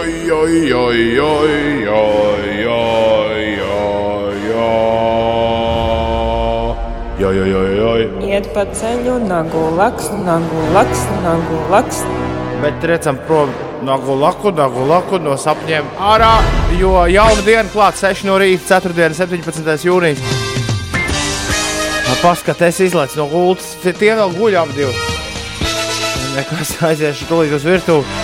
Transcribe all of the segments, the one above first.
oi, oi, oi, oi, oi, oi, oi, oi, oi, oi. Iet pa ceļu, nagu laks, nagu laks, nagu laks. Bet redzam, prom no gulaku, no sapņiem ārā, jo jauna diena klāt 6 no rīta, 4. 17. jūnijas. Paskatās, izlaiž no gultas, tie vēl guļ ap divu. Nekas aiziešu tulīt uz virtuvi.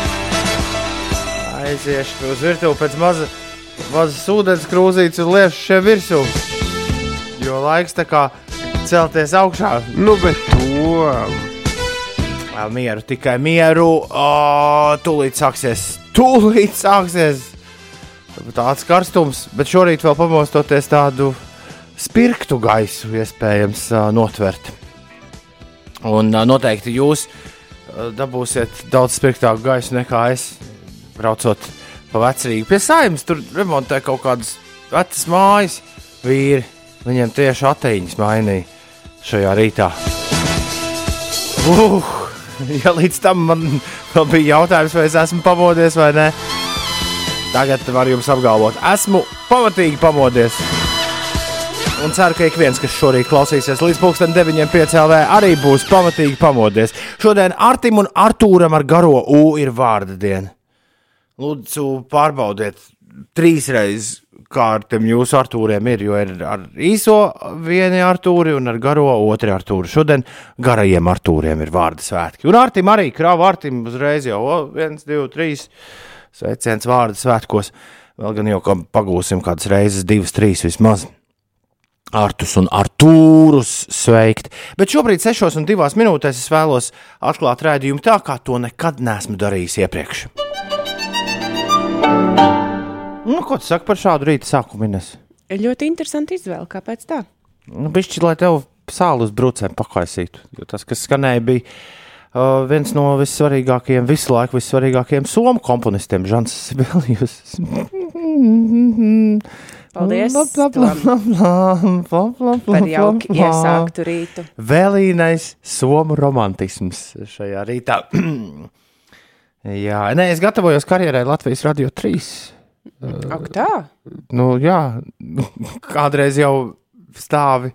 Aiziešu uz virtuvi pēc maza, mazas ūdens krūzītes un liešu šeit virsū. Jo laiks tā kā celties augšā. Nu, bet to. Vēl mieru, tikai mieru. O, tūlīt sāksies. Tūlīt sāksies. Tāds karstums, bet šorīt vēl pamostoties tādu spirktu gaisu, iespējams, notvert. Un noteikti jūs dabūsiet daudz spirktāku gaisu nekā es, braucot pa vecrīgu pie saimnes. Tur remontē kaut kādas vecas mājas, vīri. Viņiem tieši ateiņas mainīja šajā rītā. Uh, ja līdz tam man bija jautājums, vai es esmu pamodies vai nē, tagad varu jums apgalvot, esmu pamatīgi pamodies. Un ceru, ka ik viens, kas šorīt klausīsies līdz 9.5. LV, arī būs pamatīgi pamodies. Šodien Artim un Artūram ar garo U ir vārda diena. Lūdzu, pārbaudiet trīs reizes, kā ar tiem jūsu Artūriem ir. Jo ir ar īso vienu Artūri un ar garo otru Artūru. Šodien garajiem Artūriem ir vārda svētki. Un Artim arī krāva Artim uzreiz jau o, viens, divi, trīs sveiciens vārda svētkos. Vēl gan jau pagūsim kādas reizes, divas, trīs vismaz. Artus un Artūrus sveikt. Bet šobrīd, 6 un 2 minūtēs, es vēlos atklāt rādījumu tā, kā to nekad neesmu darījis iepriekš. Nu, ko tu saki par šādu rīta sākumu, Ines? Ļoti interesanti izvēle, kāpēc tā? Nu, bišķi, lai tev sāli uz brūcēm pakaisītu. Jo tas, kas skanēja, bija uh, viens no vissvarīgākajiem, visu laiku vissvarīgākajiem somu komponistiem, Žants Sibelijus. Paldies par jauki iesāktu rītu. Vēlīnais somu romantisms šajā rītā. jā, nē, es gatavojos karjerai Latvijas Radio 3. Ak, tā? Nu, jā, kādreiz jau stāvi.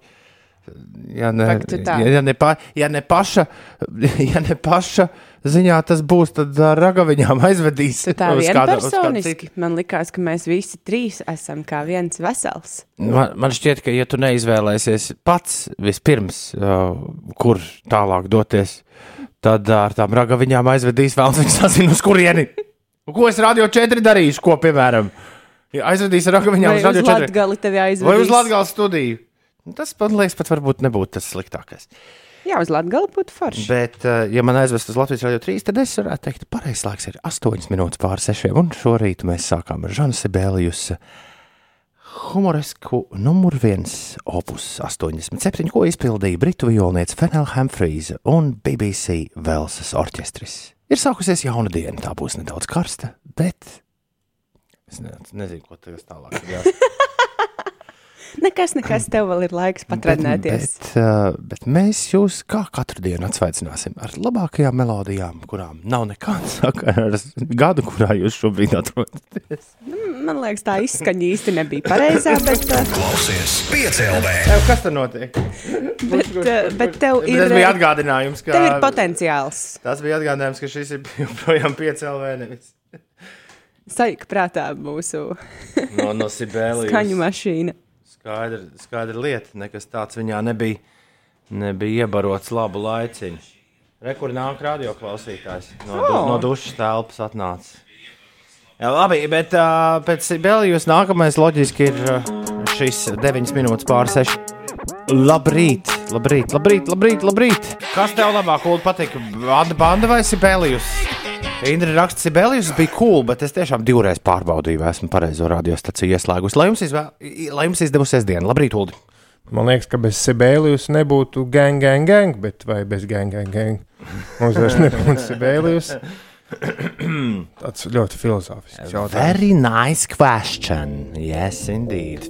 Ja ne, ja, ja, ne pa, ja, ne paša, ja ne paša ziņā tas būs, tad ar ragaviņām aizvedīs. Tu tā vienpersoniski. Man likās, ka mēs visi trīs esam kā viens vesels. Man, man šķiet, ka, ja tu neizvēlēsies pats vispirms, uh, kur tālāk doties, tad ar tām ragaviņām aizvedīs vēl viņas sazina, uz kurieni. Ko es radio 4 darīšu, ko piemēram? Ja aizvedīs ragaviņām Vai uz radio 4 Latgali tevi vai aizvedīs? uz Latvijas studiju. Nu, Tas, man liekas, pat varbūt nebūtu tas sliktākais. Jā, uz Latgali būtu forši. Bet, uh, ja man aizvest uz Latvijas radio 3, tad es varētu teikt, ka pareizais laiks ir 8 minūtes pār 6. Un šorīt mēs sākām ar Žanu Sibēlijus humorisku numur 1 opus 87, ko izpildīja britu violniece Fenela Humphreys un BBC Velsas orķestris. Ir sākusies jauna diena, tā būs nedaudz karsta, bet es ne, nezinu, ko tas tālāk. Nekas, nekas, tev vēl ir laiks patrenēties. Bet, bet, uh, bet mēs jūs kā katru dienu atsveicināsim ar labākajām melodijām, kurām nav nekāda sakara ar gadu, kurā jūs šobrīd atrodaties. Man liekas, tā izskaņa īsti nebija pareizā, bet, uh, Klausies, piecēlē. Tev, kas tur notiek? bet, uh, bet tev ir, tas bija atgādinājums, ka tev ir potenciāls. tas bija atgādinājums, ka šis ir joprojām piecēlē nevis Saika prātā mūsu no, no skaņu mašīna. Skaidra, skaidra lieta, nekas tāds viņā nebija, nebija iebarots labu laiciņu. Rekur nāk radioklausītājs no, oh. Oh. no dušas telpas atnācis. Jā, labi, bet uh, pēc Sibēlijas nākamais loģiski ir uh, šis 9 minūtes pār 6. Labrīt, labrīt, labrīt, labrīt, labrīt. Kas tev labāk patīk? Banda, vai Sibēlijus? Indra raksta, Sibēlijus bija cool, bet es tiešām divreiz pārbaudīju, vai esmu pareizo radiostaciju ieslēgusi. Lai jums, izvēl, lai jums izdevusies diena. Labrīt, Ulu! Man liekas, ka bez Sibēlijus nebūtu gang, gang, gang, bet vai bez gang, gang, gang. Mums vairs nebūtu Sibēlijus. Tāds ļoti filozofisks jautājums. Very nice question. Yes, indeed.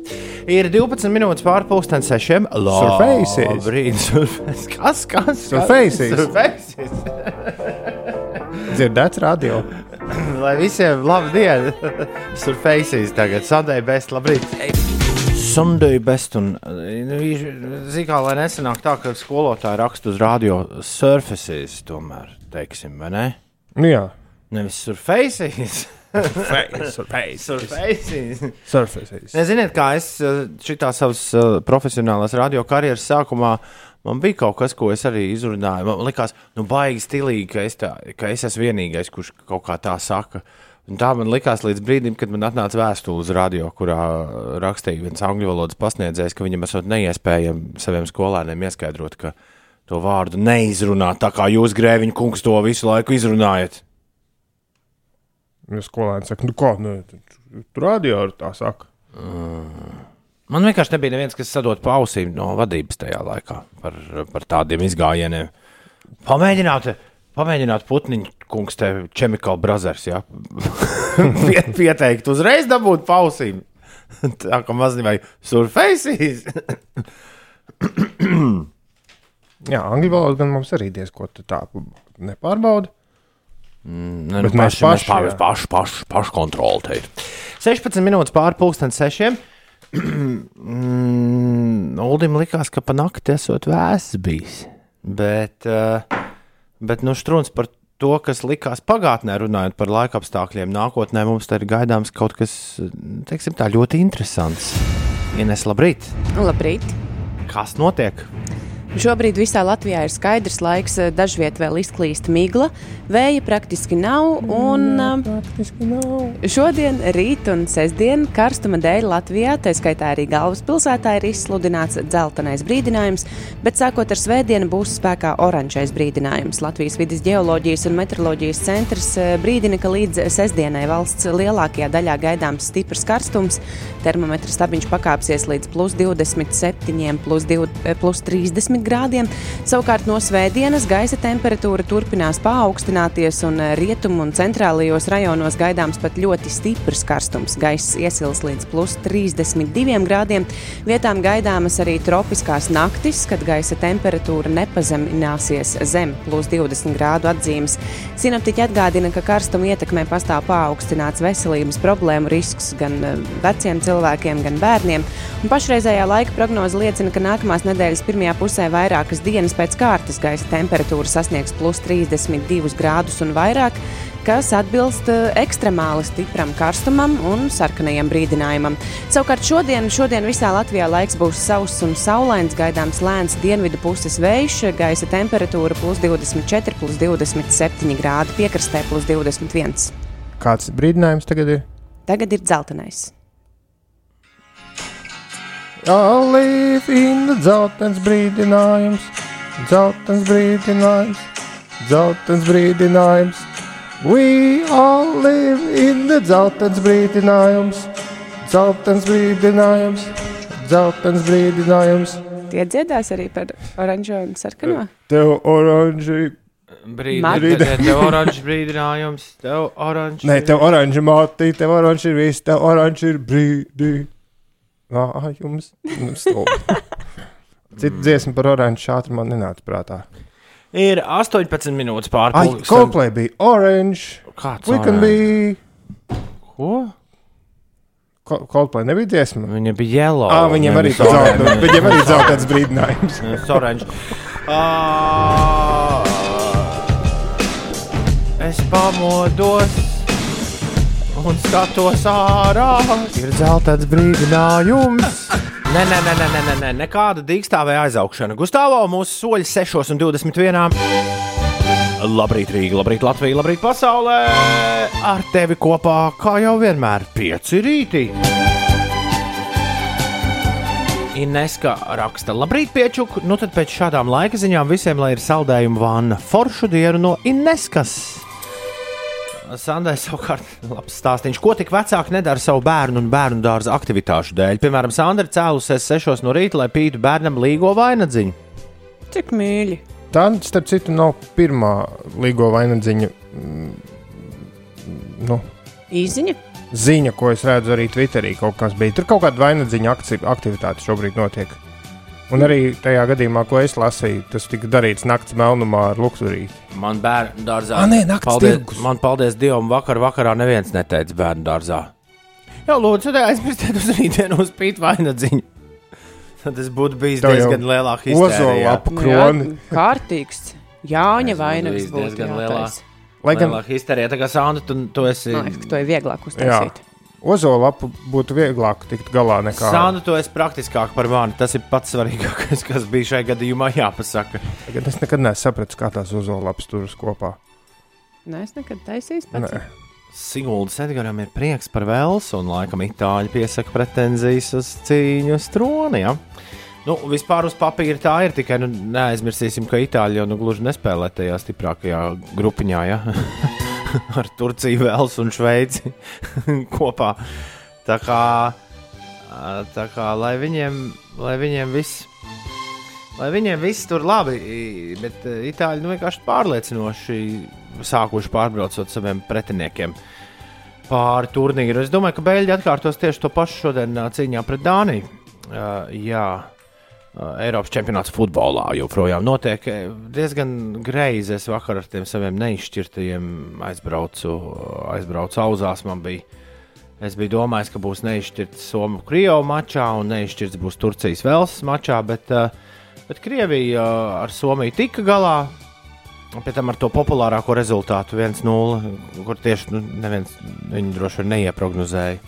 Ir 12 minūtes pārpusdienas sešiem. Surfaces. Labrīt, surfaces. Kas? Kas? Surfaces. Surfaces. Dzirdēts radio. Lai visiem labi diena! Surfaces tagad, Sunday best, labrīt! Sunday best, un zina, kā lai nesanāk tā, ka skolotāji raksta uz radio surfaces, tomēr, teiksim, vai ne? Nu, jā, Nevis surfaces. surface. surfaces. Surfaces. Neziniet, kā es šitā savas uh, profesionālās radio karjeras sākumā. Man bija kaut kas, ko es arī izrunāju. Man liekas, nu, baigi stilīgi, ka es, tā, ka es esmu vienīgais, kurš kaut kā tā saka. Un tā man likās līdz brīdim, kad man atnāca vēstule uz radio, kurā rakstīja viens angļu valodas pasniedzējs, ka viņam esot neiespējami saviem skolēniem ieskaidrot, ka to vārdu neizrunāt tā, kā jūs, grēviņu kungs, to visu laiku izrunājat. Ja skolēni saka, nu kā, nu, tur radio ar tā saka. Man vienkārši nebija neviens, kas sadot pausīm no vadības tajā laikā par, par tādiem izgājieniem. Pamēģināt, pamēģināt putniņu, kungs, te Chemical Brothers, ja? Pie- pieteikt, uzreiz dabūt pausīm. Tā kā mazliet vai surfaces. Jā, angļu valoda gan mums arī diezko tā nepārbauda. Ne, Bet nu, mēs paši, mēs paši, paši, paši, paši, ir. 16 minūtes pāri pusdienas sešiem. Mm, Uldim likās, ka pa nakti esot vēss bijis. Bet, uh, bet nu, strūns par to, kas likās pagātnē, runājot par laika apstākļiem, nākotnē mums te ir gaidāms kaut kas teiksim, tā, ļoti interesants. Ines, labrīt! Labrīt! Kas notiek? Šobrīd visā Latvijā ir skaidrs laiks, dažviet vēl izklīst migla, vēja praktiski nav. Un, Praktiski nav. Šodien, rīt un sestdien karstuma dēļ Latvijā, tā skaitā arī galvaspilsētā, ir izsludināts dzeltenais brīdinājums, bet sākot ar svētdienu būs spēkā oranžais brīdinājums. Latvijas vidas geoloģijas un meteoroloģijas centrs eh, brīdina, ka līdz sestdienai valsts lielākajā daļā gaidāms stiprs karstums. Termometra stabiņš pakāpsies līdz plus 27, plus, 2, eh, plus 30 grādiem. Savukārt no svētdienas gaisa temperatūra turpinās paaugstināties, un eh, rietumu un centrālajos rajonos gaidāms pat ļoti stiprs karstums. Gaiss iesils līdz plus 32 grādiem. Vietām gaidāmas arī tropiskās naktis, kad gaisa temperatūra nepazemināsies zem plus 20 grādu atzīmes. Sinaptiķi atgādina, ka karstuma ietekmē pastāv paaugstināts veselības problēmu risks gan eh, veciem cilvēkiem, gan bērniem. Un pašreizējā laika prognoze liecina, ka nākamās nedēļas pirmajā pusē vairākas dienas pēc kārtas gaisa temperatūra sasniegs plus 32 grādus un vairāk, kas atbilst eh, ekstremāli stipram karstumam un sarkanajam brīdinājumam. Savukārt šodien, šodien visā Latvijā laiks būs sauss un saulains, gaidāms lēns dienvidu puses vējš, gaisa temperatūra plus 24, plus 27 grādi, piekrastē plus 21. Kāds brīdinājums tagad ir? Tagad ir dzeltenais. I live in the dzeltens brīdinājums, dzeltens brīdinājums, dzeltens brīdinājums. We all live in the dzeltens brīdinājums, dzeltens brīdinājums, dzeltens brīdinājums. Tie dziedās arī par oranžo un sarkano. Tev oranži, Mati. tev, oranžs brīdinājums, tev oranžs. ne, tev oranži mātī, tev oranži ir viss, tev oranži ir brīdi. Nā, jums, stulbi. Citu dziesmu par oranžu šādu man nenāca prātā. Ir 18 minūtes pāri Ai, pusdienas. Coldplay bija orange. Kāds We can be. Ko? Co- Coldplay nebija dziesma. Viņa bija yellow. Ah, viņiem arī orange. tāds - viņiem arī tāds brīdinājums. Orange. Ah, Es pamodos un skatos ārā. Ir zeltains brīdinājums. Nē, nē, nē, nē, nē, nē, nekāda dīkstāvēja aizaugšana. Gustavo mūsu soļi 6 un 21. Labrīt, Rīga, labrīt, Latvija, labrīt, pasaulē! Ar tevi kopā, kā jau vienmēr, pieci rīti. Ineska raksta, labrīt, piečuk. Nu tad pēc šādām laika ziņām visiem, lai ir saldējuma vanna, foršu dienu no Ineskas. Sandai savukārt labs stāstīns, ko tik vecāki nedara savu bērnu un bērnu dārza aktivitāšu dēļ. Piemēram, Sandra cēlusies 6 no rīta, lai pītu bērnam līgo vainadziņu. Cik mīļi! Tā, starp citu, nav pirmā līgo vainagdziņa mm, nu, Īziņa! ziņa, ko es redzu arī Twitterī. Kaut kas bija. Tur kaut kāda vainagdziņa akci- aktivitāte šobrīd notiek. Un arī tajā gadījumā, ko es lasīju, tas tika darīts naktas melnumā ar luksurīti. Man bērnu dārzā. Ah, nē, nakts paldies, tirgus. Man paldies Dievam, vakar vakarā neviens neteica bērnu dārzā. Jā, lūdzu, aizmirstiet uz rītdienu uz pīt vainadziņu. Tad tas būtu bijis Tev diezgan lielā Ozola histērijā. Nu Jā, kārtīgs. Jāņa vainags būtu diezgan lielā. Lai gan Lielā histērijā, tā kā Sandra, tu, tu esi. Man liekas, ka to ir vieglāk uztaisīt. ozola apu būtu vieglāk tikt galā nekā Sandra, tu esi praktiskāk par mani. Tas ir pats svarīgākais, kas bija šajā gadījumā jāpasaka. Tagad Es nekad nesapratu, kā tās uzola lapas turas kopā. Nē, es nekad taisīju pats. Nē. Siguldas Edgars ir prieks par Velsu, un laikam itāļi piesaka pretenzijas uz cīņu uz troni. Ja? Nu, vispār uz papīra tā ir, tikai nu, neaizmirsīsim, ka Itāļi jau nu, gluži nespēlē tajā stiprākajā grupiņā ja? ar Turciju, Velsu un Šveici kopā. Tā kā, tā kā lai, viņiem, lai viņiem viss. Lai viņiem viss tur labi, bet itāļi nu, vienkārši pārliecinoši sākuši pārbraucot saviem pretiniekiem pāri turnīru. Es domāju, ka Beļģi atkārtos tieši to pašu šodien cīņā pret Dāniju. Uh, jā, Eiropas čempionāts futbolā joprojām notiek. Eh, Diezgan greizi es vakar ar tiem saviem neizšķirtajiem aizbraucu, aizbraucu auzās. Man bija, es biju domājis, ka būs neizšķirts Somijas-Krievijas mačā un neizšķirts būs Turcijas Velsas mačā, bet, uh, bet Krievija uh, ar Somiju tika galā. Pēc tam ar to populārāko rezultātu 1-0, kur tieši nu, neviens viņu droši vien neieprognozēja.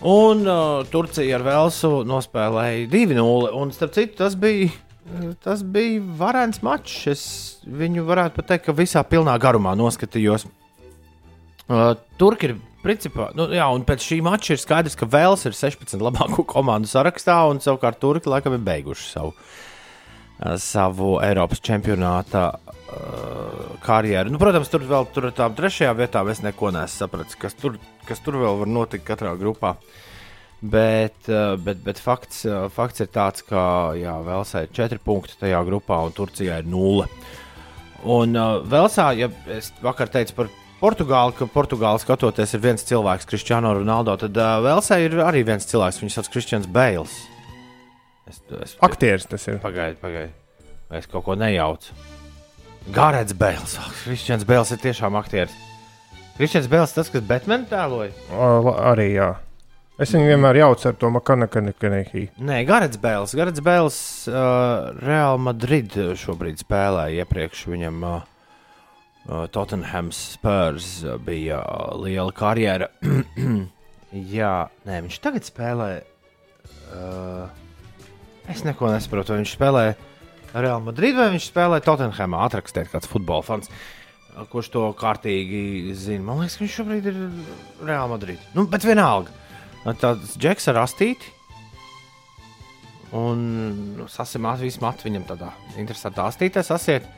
Un uh, Turcija ar Velsu nospēlēja 2-0. Un starp citu, tas bija, tas bija varants mačs. Es viņu varētu pat teikt, ka visā pilnā garumā noskatījos. Uh, Turki ir principā, nu, jā, un pēc šī mača ir skaidrs, ka Vels ir 16 labāko komandu sarakstā, un savukārt Turki laikam ir beiguši savu, uh, savu Eiropas čempionāta karjeru. Nu, protams, tur vēl tur ar tām trešajām vietām es neko neesmu sapratis, kas tur, kas tur vēl var notikt katrā grupā. Bet, uh, bet, bet fakts, uh, fakts ir tāds, ka Velsā ir 4 punkti tajā grupā, un Turcijā ir 0. Un uh, Velsā, ja es vakar teicu par Portugāli, ka Portugāli skatoties ir viens cilvēks, Cristiano Ronaldo, tad uh, Velsā ir arī viens cilvēks, viņu sauc Kristians Bēls. Es, es, Aktieris tas ir. Pagaidiet, pagaidiet. Es kaut ko nejaucu? Gārēts Bēls. Kristians Bēls ir tiešām aktieris. Kristians Bēls tas, kas Batman tēloja. La- Arī jā. Es viņu vienmēr jaucu ar to Makanakanekī. Nē, Garets Bēls. Garets Bēls uh, Real Madrid šobrīd spēlē. Iepriekš viņam uh, uh, Tottenham Spurs uh, bija uh, liela karjera. Jā, nē, viņš tagad spēlē. Uh, es neko nesaprotu. Viņš spēlē Real Madrid vai viņš spēlē Tottenhamā. Atrakstiet, kāds futbola fans. Kurš to kārtīgi zina? Man liekas, ka viņš šobrīd ir Real Madrid. Nu, bet vienalga. Tāds džeks ar astīti. Un nu, sasimāt visu matu viņam tādā interesantā astītē sasiet.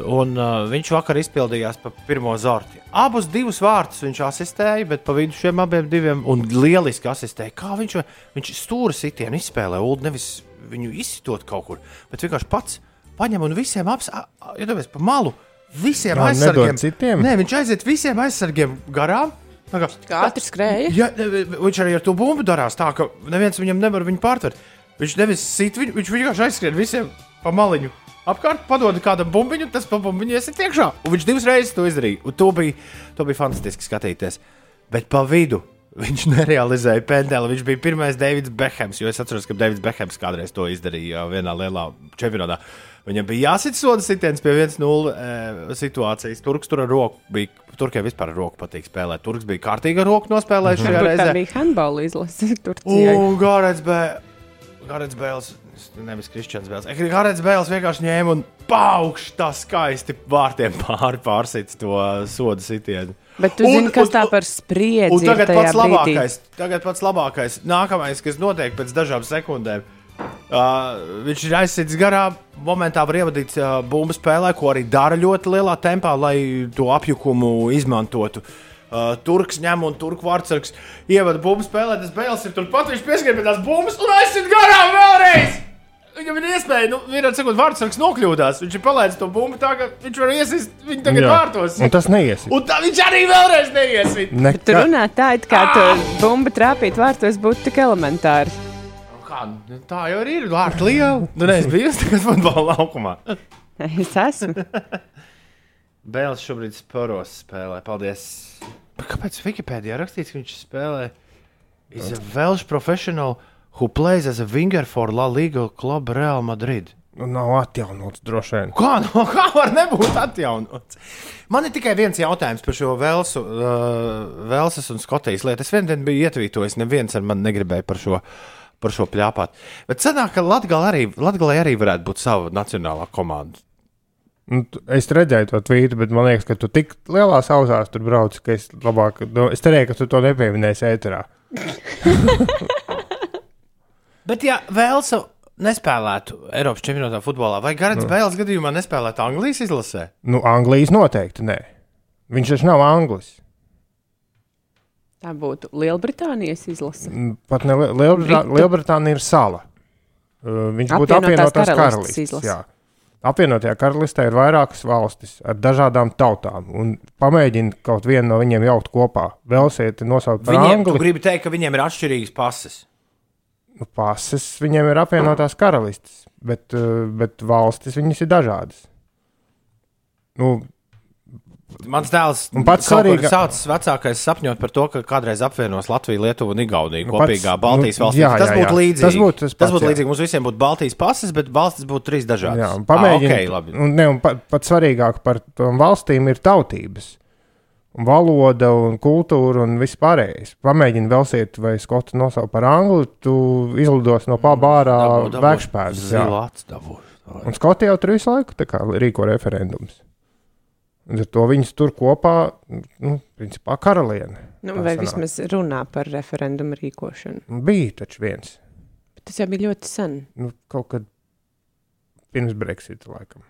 Un uh, viņš vakar izpildījās pa pirmo zorti. Abus divus vārtus viņš asistēja, bet pa vidu šiem abiem diviem un lieliski asistēja. Kā viņš, viņš stūra sitienu izspēlē, un nevis viņu izsitot kaut kur, bet vienkārši pats paņem un visiem apstāties, ja pa malu. Visiem Jā, aizsargiem. citiem? Nē, viņš aiziet visiem aizsargiem garām. Kā, Katrs skrēja. Ja, ne, viņš arī ar to bumbu darās tā, ka neviens viņam nevar viņu pārtvert. Viņš nevis sit viņu, viņš vienkārši aizskrien visiem pa maliņu. Apkārt padod kādam bumbiņu, tas pa bumbiņu iesiet iekšā. Un viņš divas reizes to izdarīja. Un to bija, to bija fantastiski skatīties. Bet pa vidu viņš nerealizēja pendeli. Viņš bija pirmais Davids Bekhams, jo es atceros, ka Davids Bekhams kādreiz to izdarīja vienā lielā čempionātā. Viņam bija jāsit soda sitiens pie 1-0 e, situācijas. Turks tur ar roku bija. Turkiem vispār ar roku patīk spēlēt. Turks bija kārtīgi ar roku nospēlējis šajā tā reizē. bija handbola izlase. Un Gārēts Bēls. Bēls. Nevis Kristians Bēls. Gārēts Bēls vienkārši ņēma un paukš tā skaisti vārtiem pāri pārsits to sodu sitienu. Bet tu Un- zini, kas un- tā par spriedzi Un tagad pats brīdī? labākais, tagad pats labākais, nākamais, kas notiek pēc dažām sekundēm. Uh, viņš ir aizsits garām, momentā var ievadīt uh, bumbu spēlē, ko arī dara ļoti lielā tempā, lai to apjukumu izmantotu. Uh, Turks ņem un turku vārdsargs ievada bumbu spēlē, tas bēls ir turpat, viņš pieskrien pie tās bumbas un aizsit garām vēlreiz! Viņam ir iespēja, nu, vienā sekundē vārdsargs nokļūdās. Viņš ir palaidis to bumbu tā, ka viņš var iesist viņu tagad Jā. vārtos. Un tas neiesīt. Un tā viņš arī vēlreiz neiesit. Tu Nekā. runā tā, it kā tu bumbu trāpīt vārtos būtu tik elementāri. Kā, nu, tā jau ir. Vārta liela. Nu, neesmu bijusi tagad futbola laukumā. Es esmu. Bēls šobrīd sporos spēlē. Paldies. Kāpēc Wikipēdijā rakstīts, ka viņš spēlē? Is a Welsh professional who plays as a winger for La Liga club Real Madrid. Nu, nav atjaunots droši vien. Kā, no, kā var nebūt atjaunots? Man ir tikai viens jautājums par šo Velsu, uh, Velsas un Skotijas lietu. Es vienā dienā biju ietvītojis, neviens ar mani negribēja par šo, par šo pļāpāt. Bet sanāk, ka Latgalē arī, Latgalē arī varētu būt sava nacionālā komanda. Nu, es redzēju to tvītu, bet man liekas, ka tu tik lielās ausās tur brauc, ka es labāk. Nu, es cerēju, ka tu to nepieminēsi ēterā. Bet, ja Velsa nespēlētu Eiropas čempionātā futbolā, vai Garants no. Bēles gadījumā nespēlētu Anglijas izlasē? Nu, Anglijas noteikti nē. Viņš taču nav Anglis. Tā būtu Lielbritānijas izlase. Mm, Pat ne Liel- Lielbritā-. Lielbritānija ir sala. Uh, Viņš būtu Apvienotās karalistes karalistes. Apvienotajā karalistē ir vairākas valstis ar dažādām tautām. un Pamēģini kaut vienu no viņiem jaukt kopā. Vēl sēdi nosaukt par Viņiem, tu Angli. gribi teikt, ka viņiem ir atšķirīgas pases. Nu, pases viņiem ir apvienotās karalistes, bet, uh, bet valstis viņas ir dažādas. Nu, Mans dēls pats svarīgā- sācis vecākais sapņot par to, ka kādreiz apvienos Latviju, Lietuvu un Igauniju Nu, kopīgā pats- Baltijas nu, valstī. jā, tas jā, būtu jā. līdzīgi. Tas būtu tas tas pats, būtu jā. līdzīgi. Mums visiem būtu Baltijas pases, bet valstis būtu trīs dažādas. jā, un Ah, okay, labi. un, ne, un pat, pat svarīgāk par tām valstīm ir tautības. Un valoda, un kultūra un viss pārējais. Pamēģini vēl sēt, vai skotu nosaukt par angli, tu izlidos no pabārā. Zilāts dabūs. Un Skoti jau tur visu laiku kā rīko referendums. Un ar to viņus tur kopā, nu, principā karaliene. Nu, vai sanāk. vismaz runā par referendumu rīkošanu. Bija taču viens, Bet tas jau bija ļoti sen. nu, kaut kad pirms Brexita laikam.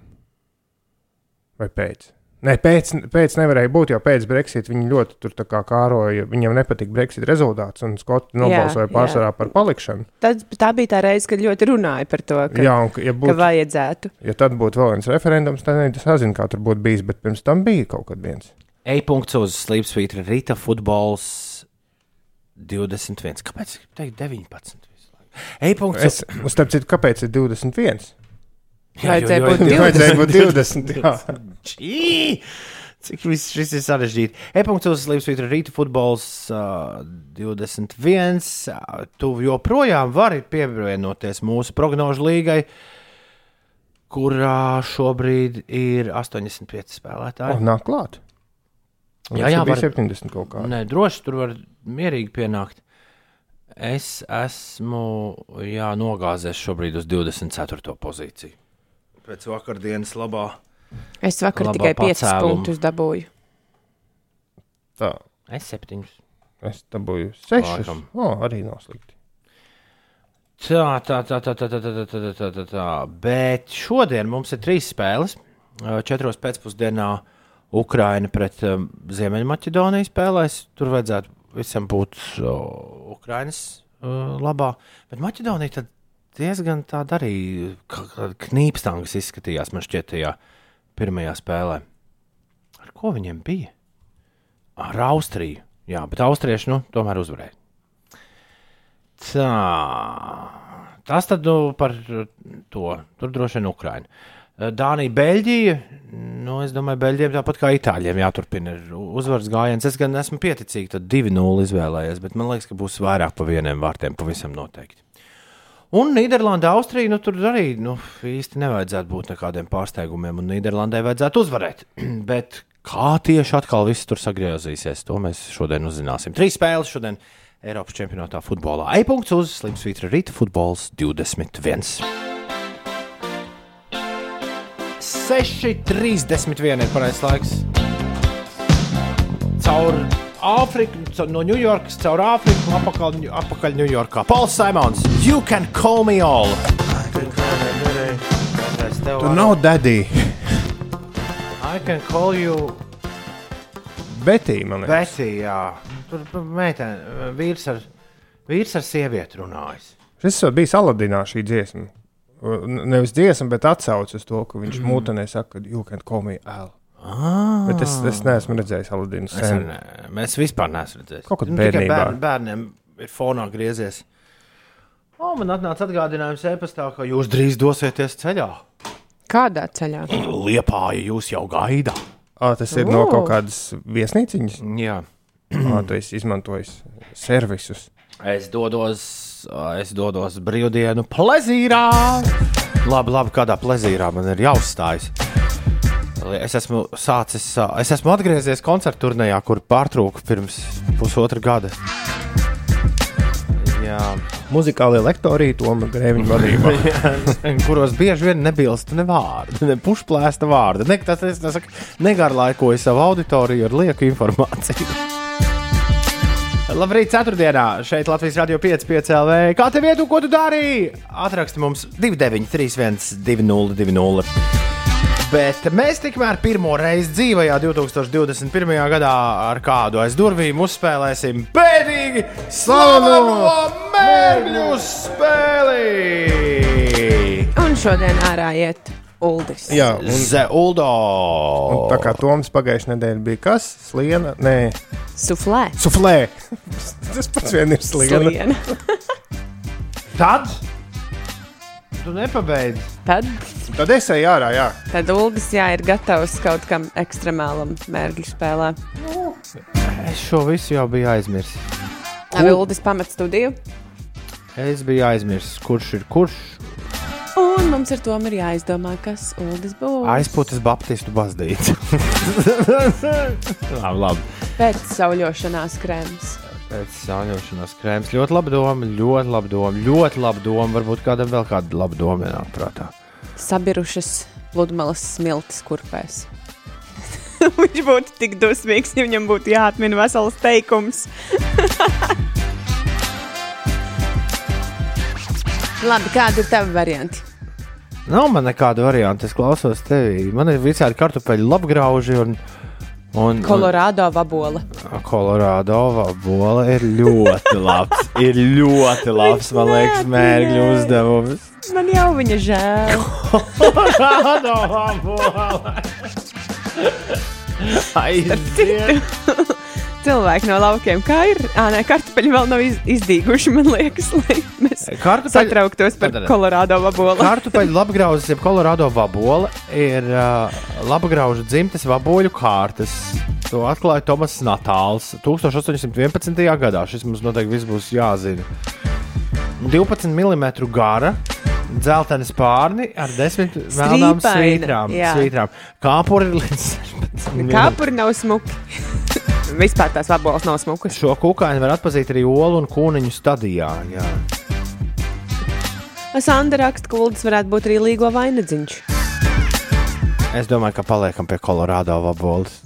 Vai pēc? Nē, pēc, pēc nevarēja būt, jo pēc Brexit viņi ļoti tur tā kā kāroja. Viņiem nepatika Brexit rezultāts, un Skoti nobalsoja jā. pārsvarā par palikšanu. Tad, tā bija tā reize, kad ļoti runāja par to, ka, Jā, un, ka- ja, ka būt, vajadzētu. ja tad būtu vēl viens referendums, tad es nezinu, kā tur būtu bijis, bet pirms tam bija kaut kad viens. E-punkts uz Slipsvītra Rīta futbols 21. Kāpēc teikt 19? visu laiku? E-punkts Es, uz starp citu, kāpēc ir 21? Vajadzēja būt Jā, vajadzēja būt 20. jā. Cik viss šis ir sarežģīti. E-punkts uz Slipsvītra Rīta futbols uh, 21. Uh, tu joprojām vari pievienoties mūsu prognožu līgai, kurā šobrīd ir 85 spēlētāji. Oh, nāk klāt. Jā, jā, var- 70 kaut kā. Nē, droši tur var mierīgi pienākt. Es esmu jā, nogāzies šobrīd uz 24. pozīciju. Pēc vakardienas labā. Es vakar Labā tikai 5 pacēluma. punktus dabūju. Tā, Es septiņus. es dabūju 6. Laikam. Oh, arī nav slikti. Tā, tā, tā, tā, tā, tā, tā, tā, tā, tā, tā, tā. Bet šodien mums ir trīs spēles. Četros pēcpusdienā Ukraina pret um, Ziemeļmaķedoniju spēlēs. Tur vajadzētu visam būt uh, Ukrainas uh, labā. Bet Maķedonija tad diezgan tāda arī knīpstāngas izskatījās man šķiet tajā pirmajā spēlē. Ar ko viņiem bija? Ar Austriju. Jā, bet austrieši nu, tomēr uzvarēja. Tā. Tas tad nu, par to. Tur droši vien Ukraina. Dānija, Beļģija. Nu, es domāju, Beļģiem tāpat kā Itāļiem jāturpina uzvaras gājiens. Es gan esmu pieticīgi, tad 2-0 izvēlējies, bet man liekas, ka būs vairāk pa vieniem vārtiem, pavisam noteikti. Un Nīderlandē, Austrija, nu tur arī nu, īsti nevajadzētu būt nekādiem pārsteigumiem, un Nīderlandē vajadzētu uzvarēt. bet kā tieši atkal viss tur sagriezīsies, to mēs šodien uzzināsim. Trīs spēles šodien Eiropas čempionātā futbolā. E-punkts uz Slimsvītra Rīta futbols 21. 6,31 ir pareizais laiks. Caur Āfriku, no Ņujorkas, caur Āfriku, apakaļ, apakaļ Ņujorkā. Pauls Simons, you can call me all. Tur nav dadī. I can call you Betī, man liekas. Betty. Jā. Tur meitene, vīrs ar, vīrs ar sievieti runājis. Šis jau bija Aladinā šī dziesma. Nevis dziesma, bet atsauce uz to, ka viņš mm. mūtenē saka, you can call me Al. Ah, Bet es, es neesmu redzējis Aladinu Mēs, sen. ne, mēs vispār neesam redzējuši. Kaut kad Nu, bērnībā. Bērn, bērniem ir fonā griezies. O, man atnāca atgādinājums e-pastā, ka jūs drīz dosieties ceļā. Kādā ceļā? Liepāja jūs jau gaida. À, tas ir no kaut kādas viesnīciņas. Jā. À, tu esi izmantojis servisus. Es dodos, es dodos brīvdienu plezīrā. Labi, labi, kādā plezīrā man ir jāuzstājas. Es esmu sācis, es esmu atgriezies koncertu turnīrā, kur pārtrauku pirms pusotra gada. Jā, Muzikālie lektori Toma Grēviņa vadībā. kuros bieži vien nebilst ne vārdu, ne pušplēsta vārda. Ne, tas es saku, negarlaikoju savu auditoriju ar lieku informāciju. Labrīt, ceturtdienā šeit Latvijas Rādio 5,5 LV. Kā tev vietu, ko tu darīji? Atraksti mums 293, 202. Bet mēs tikmēr pirmo reizi dzīvē, 2021. gadā, ar kādu aiz durvīm uzspēlēsim pēdīgi slaveno mērķu spēli. Un šodien ārā iet Uldis. Jā, un, Zeuldo. un tā kā Toms pagājušajā nedēļā bija kas? Sliena? Nē, Suflē. suflē. Tas pats vien ir sliena. Sliena. Tad tu nepabeidzi. Tad, Tad es eju ārā, jā. tad Uldis jā, ir gatavs kaut kam ekstremālam mērķu spēlē. Es šo visu jau biju aizmirsis. Vai Uldis pamet studiju? Es biju aizmirsis, kurš ir kurš. Un mums ar to ir jāizdomā, kas Uldis būs. Aizpūtas Baptistu baznīca. labi, labi. Pēc sauļošanās krēmas. Pēc sauļošanās krēmas. Ļoti labi doma, ļoti labi doma, ļoti labi doma. Varbūt kādam vēl kāda laba doma nāk prātā. Sabirušas pludmales smiltis kurpēs. Viņš būtu tik dusmīgs, ja viņam būtu jāatmin vesels teikums. Labi, kādi ir tavi varianti? Nav man nekāda varianta. Es klausos tevi. Man ir visādi kartupeļu labgrauži un, un, Kolorādo vabola. Kolorādo vabola ir ļoti labs. ir ļoti labs, man liekas, mērķu uzdevums. Man jau viņa žēl. Kolorādo vabola. Aiziet. Cilvēki no laukiem, kā ir? Ā, nē, kartupeļi vēl nav iz, izdīguši, man liekas, lai mēs Kartupeļu- satrauktos par Tad- Kolorādo vabolu. Kartupeļu labgrauzes, jeb Kolorādo vabola, ir uh, labgraužu dzimtes vaboļu kārtas. To atklāja Tomas Natāls 1811. gadā. Šis mums noteikti viss būs jāzina. 12 mm gara. Dzelteni spārni ar desmit melnām svītrām. svītrām. Kāpuri ir līdz 16 Kāpuri nav smuki. Vispār tās vaboles nav smukas. Šo kukaiņu var atpazīt arī olu un kūniņu stadijā. Jā. Sandra raksta, ka Uldis varētu būt arī līgo vainagdziņš. Es domāju, ka paliekam pie Kolorādo vaboles.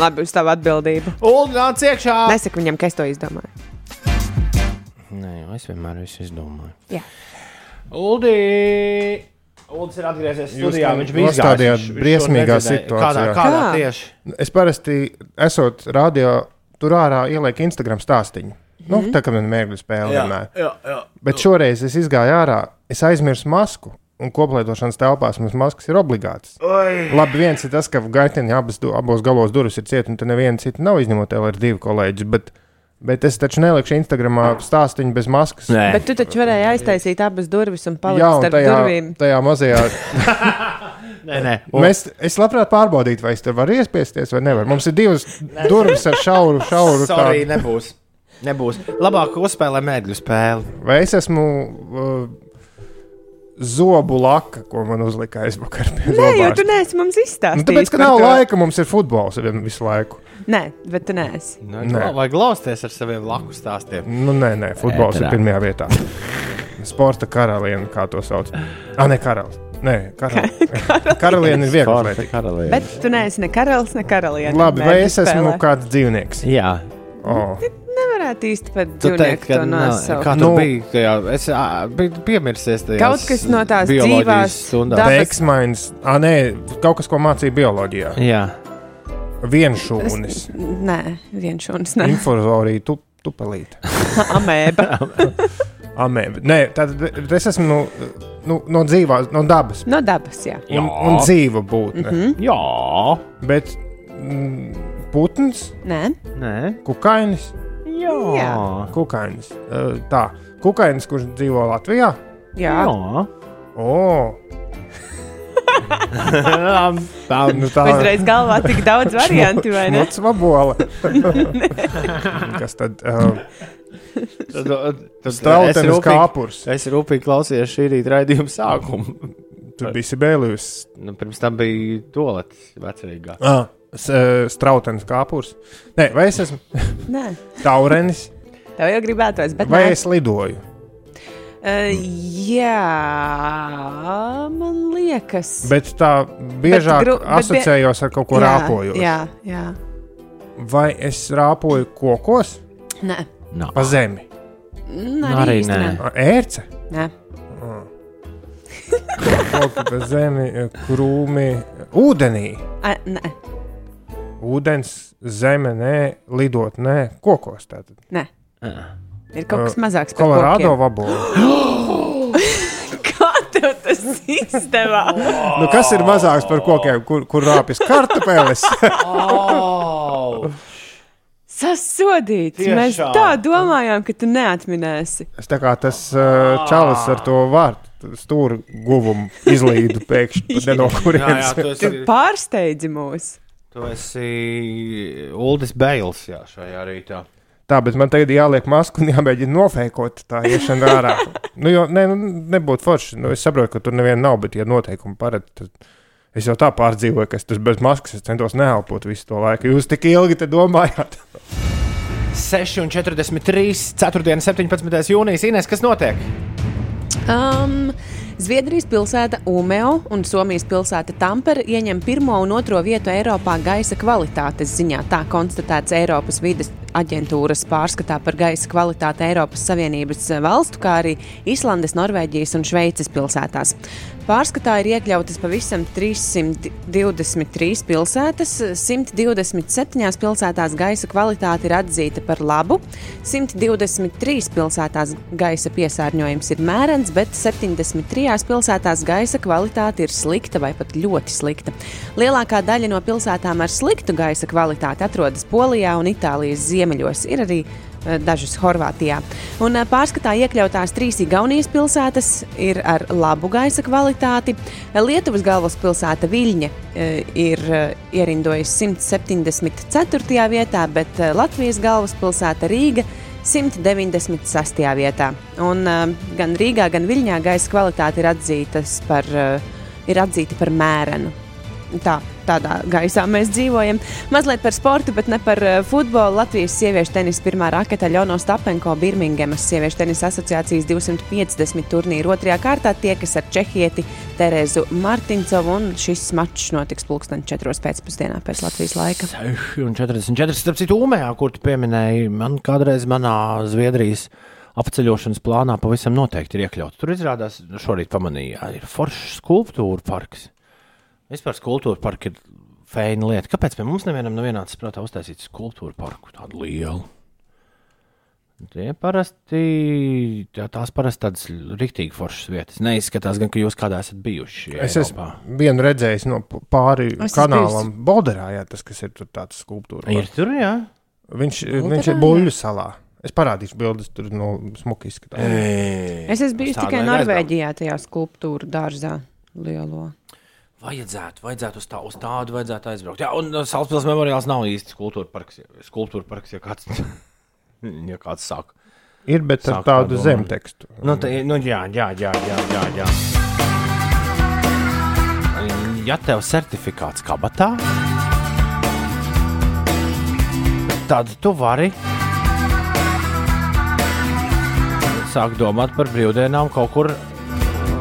Labi, uz tavu atbildību. Ulu nāc iekšā! Nesaku viņam, ka es to izdomāju. Nē, es vienmēr visu izdomāju. Jā. Uldi! Uldis ir atgriezies studijā. Viņš bija to briesmīgā situācijā. Kādā, kādā Kā? tieši? Es parasti, esot radio, tur ārā ielieku Instagram stāstīņu. Nu, Mhm. tā kā man mērķis spēle vienmēr. jā, jā. Bet šoreiz es izgāju ārā, es aizmirsu masku. Un koplietošanas telpās mums maskas ir obligātas. Oi. Labi, viens ir tas, ka gaitiņā abas, abos galos durvis ir cieta, un tur neviena cita nav izņemot LR2 kolēģis. Bet, bet es taču nelikšu Instagramā stāstīņu bez maskas. Nē, Bet tu taču varēji aiztaisīt abas durvis un palikt Jā, un starp tajā, durvīm. tajā mazajā. nē, nē. Un, Mēs, es labprāt pārbaudītu, vai es tur varu iespiesties vai nevaru. Mums ir divas durvis ar šauru, šauru sorry, tādu. nebūs. Nebūs. Labāk uzspēlē mēģļu spēli. Vai es esmu uh, zobu laka, ko man uzlika aizvakar? pie Nē, jo zobārsta? tu neesi mums Nu, izstāstījis. tāpēc, ka nav to. laika, mums ir futbols vien- visu laiku. Nē, bet tu neesi. Nu, Nē. vai glausties ar saviem laku stāstiem? Nu, nē, nē, futbols Ēterā. ir pirmajā vietā. Sporta karaliene, kā to sauc. Ah, ne karalis. Nē, karaliene. karaliene ir viegla. Bet tu neesi ne karalis, ne karaliene. Labi, vai es esmu spēlē. kāds dzīvnieks? Jā, Oh. Nevarētu īsti teiksi, dzīvnieku ka nā, nosaukt. kā tu Nu. biji tajā, es ā, biju piemirsies tajā. Kaut kas no tās dzīvās dabas- Veiksmains, ah, nē, kaut kas, ko mācīja bioloģijā. Jā. Vienšūnis, Nē, viens šuns, ne. infuzorija, tu, tupelīte. Amēba. Amēba. Nē, tad es esmu no, nu, no dzīvās, no dabas. No dabas, jā. Un, un dzīva būtne. Mm -hmm. Jā. Bet mm, putns, Nē, Nē. kukainis, Jā. Kukainis. Uh, Tā, kukainis, kurš dzīvo Latvijā. Jā. Jā. O, Tā nu tā Uzreiz galvā tik daudz variantu, vai ne? Muts vabola. Kas tad? Uh, Strautenis kāpurs. Es rūpīgi klausījos šī rīta raidījuma sākumu. Tur bija Sibēlijus. Nu, pirms tam bija toaletes vecerīgā. Ah, uh, Strautenis kāpurs. Nē, vai es esmu Nē, taurenis, tev jau gribētos, bet vai nē. es lidoju? Uh, jā, man liekas. Bet tā biežāk gru- bet bie- asociējos ar kaut ko jā, rāpojot. Jā, jā. Vai es rāpoju kokos Nē, No. pa zemi? Nē Arī nē. Ērce, nē. koki pa zemi, krūmi, ūdenī. A, nē. Ūdens, zeme, nē, lidot, nē, kokos. Tātad. nē. Ir kaut kas mazāks par Kolorādo vabola. Kā tev tas izdevās? Nu, kas ir mazāks par kokiem, kur, kur rāpjas kartupeles? Oh! Sasodīts. Tiešām. Mēs tā domājām, ka tu neatminēsi. Es tā kā tas uh, čalis ar to vārtu stūri guvumu izlīdu pēkšņi no Jā, jā, kurienes. esi, pārsteidzi mūs. tu esi Uldis Bēls jā, šajā rītā. Tā, bet man tagad jāliek maska un jāmēģina nofēkot tā iešana ārā. nu, jo, ne, nu, nebūtu forši. Nu, es saprotu, ka tur neviena nav, bet, ja noteikumi paredz, tad es jau tā pārdzīvoju, ka es tur bez maskas es centos neelpot visu to laiku. Jūs tik ilgi te domājāt. 6,43. 4. 17. jūnijas Ines, kas notiek? Um, Zviedrijas pilsēta Umeo un Somijas pilsēta Tampere ieņem pirmo un otro vietu Eiropā gaisa kvalitātes ziņā. Tā konstatēts Eiropas vides aģentūras pārskatā par gaisa kvalitāti Eiropas Savienības valstu, kā arī Islandes, Norvēģijas un Šveices pilsētās. Pārskatā ir iekļautas pavisam 323 pilsētas, 127 pilsētās gaisa kvalitāte ir atzīta par labu, 123 pilsētās gaisa piesārņojums ir mērens, bet 73 pilsētās gaisa kvalitāte ir slikta vai pat ļoti slikta. Lielākā daļa no pilsētām ar sliktu gaisa kvalitāti atrodas Polijā un Itālijas ziemeļos. Ir arī eh, dažas Horvātijā. Un eh, pārskatā iekļautās trīs Igaunijas pilsētas ir ar labu gaisa kvalitāti. Lietuvas galvaspilsēta Viļņa eh, ir eh, ierindojusi 174. vietā, bet eh, Latvijas galvaspilsēta Rīga 196. vietā. Un, gan Rīgā, gan Viļņā gaisa kvalitāte ir, atzītas par, ir atzīta par mērenu. Tā, tādā gaisā mēs dzīvojam. Mazliet par sportu, bet ne par uh, futbolu. Latvijas sieviešu tenisa pirmā raketa Ļono Stapenko Birmingemas sieviešu tenisa asociācijas 250 turnīru otrajā kārtā tiekas ar Čehieti Terezu Martincovu. Šis mačs notiks pulksten 4. pēcpusdienā pēc Latvijas laika. 44. Starp citu, Umejā, kur tu pieminēji, man kādreiz manā Zviedrijas apceļošanas plānā pavisam noteikti ir iekļauts. Tur izrādās, šorīt pamanīju, jā, ir foršs skulptūra parks. Vispār skulptūra parka ir feina lieta. Kāpēc pie mums nevienam nav ienācis prātā uztaisīt skulptūra parku tādu lielu? Tie parasti, tā, tās parasti tādas rīktīgi foršas vietas. Neizskatās, gan, ka jūs kādā esat bijuši. Es Eiropā. esmu vienu redzējis no pāri Es kanālam, Bolderā, jā, tas, kas ir tur tāds skulptūra. Ir tur, jā. Viņš, Bolderā, viņš ir buļļu salā. Es parādīšu bildes, tur no smuki izskatās. Es esmu bijis tikai Norvēģijā, tajā skulptūra dārzā lielo. Vajadzētu, vajadzētu uz, tā, uz tādu vajadzētu aizbraukt. Jā, un uh, Salaspils memoriāls nav īsti skultūra parks. ja- Skultūra parks, ja kāds, ja kāds saka. Ir, bet ar Sāk tā tādu domāt. zemtekstu. Nu, tā, nu, jā, jā, jā, jā, jā, jā. Ja tev certifikāts kabatā, tad tu vari sākt domāt par brīvdienām kaut kur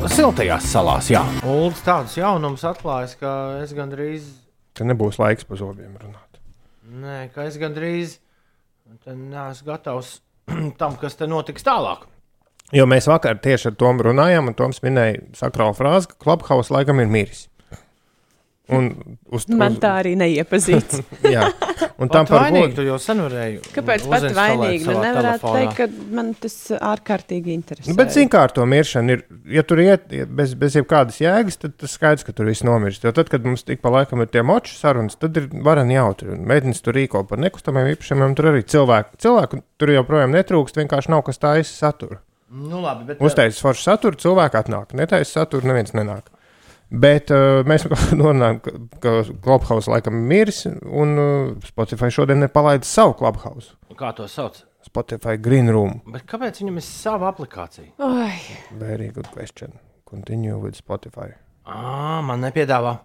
siltajās salās. Jā, Ulds tādus jaunumus atklājis, ka es gandrīz Te nebūs laiks pa zobiem runāt. Nē, ka es gandrīz neesmu gatavs tam, kas te notiks tālāk. Jo mēs vakar tieši ar Tomu runājām, un Toms minēja sakrālu frāzi, ka Clubhouse laikam ir miris. Un uz, Man tā arī neiepazīst. Jā, un tam par godu. tu jau sen varēji. Kāpēc pat vainīgi? Savā nevarētu telefonā. teikt, ka man tas ārkārtīgi interesē. Nu, bet, zinām, kā ar to miršanu ir. Ja tur iet bez, bez jebkādas jēgas, tad tas skaidrs, ka tur viss nomirst. Jo tad, kad mums tik pa laikam ir tie moču sarunas, tad ir varani jautri. Un Mēģinājums tur rīko par nekustamiem īpašumiem, tur arī cilvēku. Cilvēku tur joprojām netrūkst, vienkārši nav kas taisa satura. Nu, labi, bet. Uztaisīs foršu saturu, cilvēki atnāk. Netaisa saturu, neviens nenāk. Bet uh, mēs norunājam, ka, ka Clubhouse laikam ir miris, un uh, Spotify šodien nepalaida savu Clubhouse. Kā to sauc? Spotify Green Room. Bet kāpēc viņam ir sava aplikācija? Oi, Very good question. Continue with Spotify. Ā, man nepiedāvā.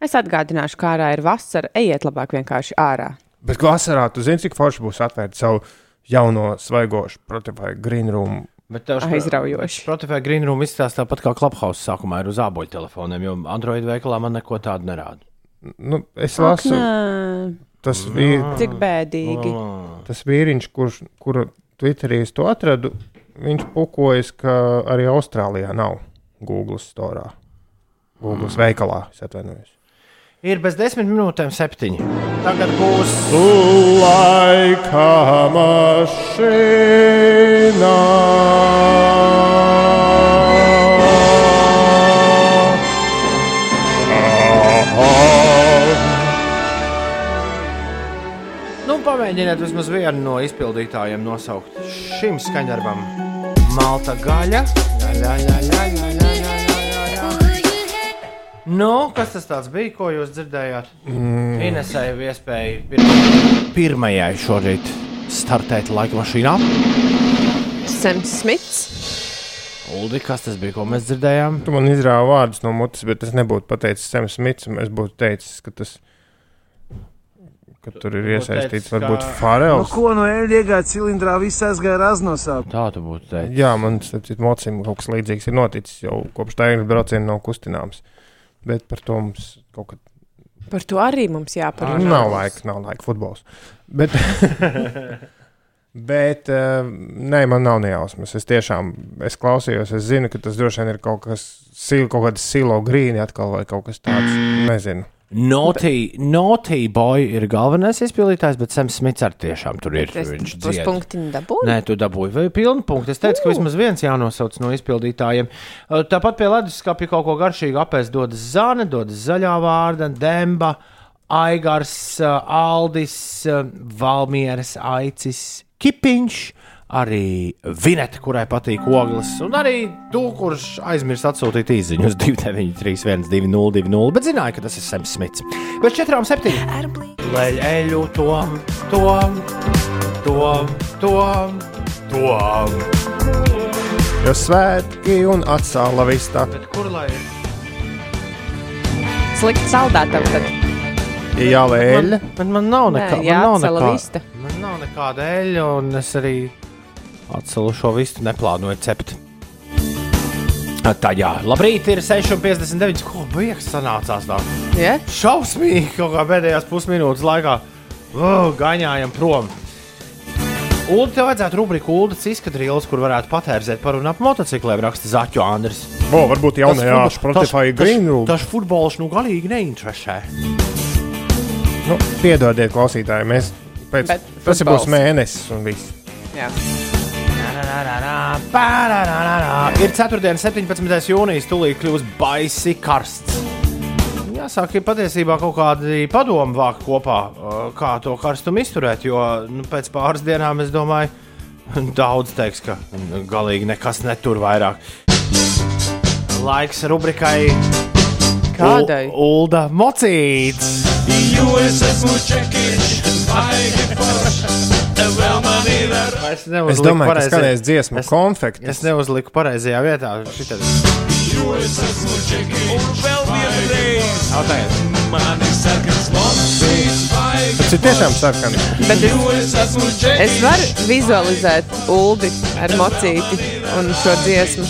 es atgādināšu, kā ārā ir vasara. Ejiet labāk vienkārši ārā. Bet vasarā tu zini, cik forši būs atvērt savu jauno svaigošu Spotify Green Room. Bet tev Aizraujoši. Spotify Green Room izstāsta tāpat kā Clubhouse sākumā ir uz āboļu telefoniem, jo Android veikalā man neko tādu nerāda. Nu, es Ak, lasu, nē, tas, vīr, cik bēdīgi. tas vīriņš, kurš, kuru Twitterī es to atradu, viņš pukojas, ka arī Austrālijā nav Google storā. Google veikalā, es atvainojos. Ir bez desmit minūtēm septiņi. Tagad būs. Laika mašīna. Nu, pamēģiniet vismaz vienu no izpildītājiem nosaukt šim skaņdarbam. Malta gaļa. Gaļa, gaļa, gaļa, gaļa. Nu, kas tas tāds bija, ko jūs dzirdējāt? Mm. Inesai iespēja pirma- pirmajai šorīt startēt laika mašīnā. Sems Smits. Uldi, kas tas bija, ko mēs dzirdējām? Tu man izrāvi vārdus no mutes, bet es nebūtu pateicis Sams Smits. Es būtu teicis, ka tas ka tur ir būtu iesaistīts teicis, varbūt ka- Farels. Ko no eļļa iegāja cilindrā, viss aizgāja raznosā. Tā tu būtu teicis. Jā, man tas mocim kaut kas līdzīgs ir noticis jau kopš tā īņa brauciena nav kustināms. Bet par to mums kaut kad Par to arī mums jāparunā. Nav laika, nav laika futbols. Bet, bet uh, nē, man nav nejausmas. Es tiešām es klausījos, es zinu, ka tas droši vien ir kaut kas, sil, kaut kāds silo grīni atkal vai kaut kas tāds. Nezinu. Naughty, Naughty Boy ir galvenais izpildītājs, bet Sams Smits arī tiešām tur ir. Tas Viņš dzied. punktiņu dabū. Nē, tu dabūji vai pilnu punktu. Es teicu, ka vismaz viens jānosauc no izpildītājiem. Tāpat pie leduskapja kaut ko garšīgu apēst dodas zāne, dodas zaļā vārda, demba, aigars, aldis, valmieres, aicis, kipiņš. Arī Vineta, kurai patīk ogles, un arī tu, kurš aizmirst atsūtīt īsiņu uz 293, 202, bet zināja, ka tas ir Sams Smits. Bet 4, 7. Lai eļu tom, tom, tom, tom, tom. Jo svētki un atsāla vistā. Bet kur lai ir? Slikti saldētam, tad Ir jālēļ. Man, bet man nav nekā, man nav jāatcela nekā, vista. man nav nekāda eļļa, un es arī atcelu šo vistu, neplānoju cept. Tā jā, labrīt, ir 6,59. Ko beigas sanācās tā? Ja? Šausmīgi kaut kā pēdējās pusminūtes laikā. Oh, gaņājam prom. Ulu, tev vajadzētu rubriku Ulas izskatījums, kur varētu patērzēt par un ap motocikliem, raksta Zaķu Andris. O, varbūt jaunajā Spotify tas- Green Room. Tas futbols nu galīgi neinteresē. Nu, piedodiet, klausītāji, mēs pēc, Bet tas futbols. būs mēnesis un viss. Jā. Ir 4. 17. jūnijas, tūlīt kļūs baisi karsts. Jāsaka, ir patiesībā kaut kādi padomi vākt kopā, kā to karstumu izturēt. Jo nu, pēc pāris dienām es domāju, daudz teiks, ka galīgi nekas netur vairāk. Laiks rubrikai Kādai? U- Ulda Mocīts. Es, Es domāju, ka skanēs dziesmu Es- konfekti. Es neuzliku pareizajā vietā. Šitad. Ataiet. Tas ir tiešām sarkans. Bet es, es varu vizualizēt Uldi ar mocīti un šo dziesmu.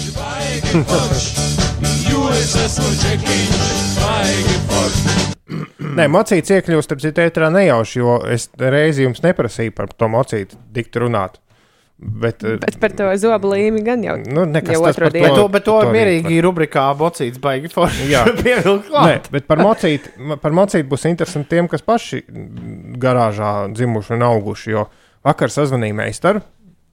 Nē, mocīts iekļūst, ap citu, ētrā nejauši, jo es reizi jums neprasīju par to mocītu dikt runāt. Bet, eh, Bet par to zobu līmi gan jau. nu, nekas jau par dienu. Bet to, bet to to mierīgi rubrikā bocīts baigi forši. Jā. Nē, bet par mocīti, par mocīti būs interesanti tiem, kas paši garāžā dzimuši un auguši. Jo vakar sazvanīja meistaru.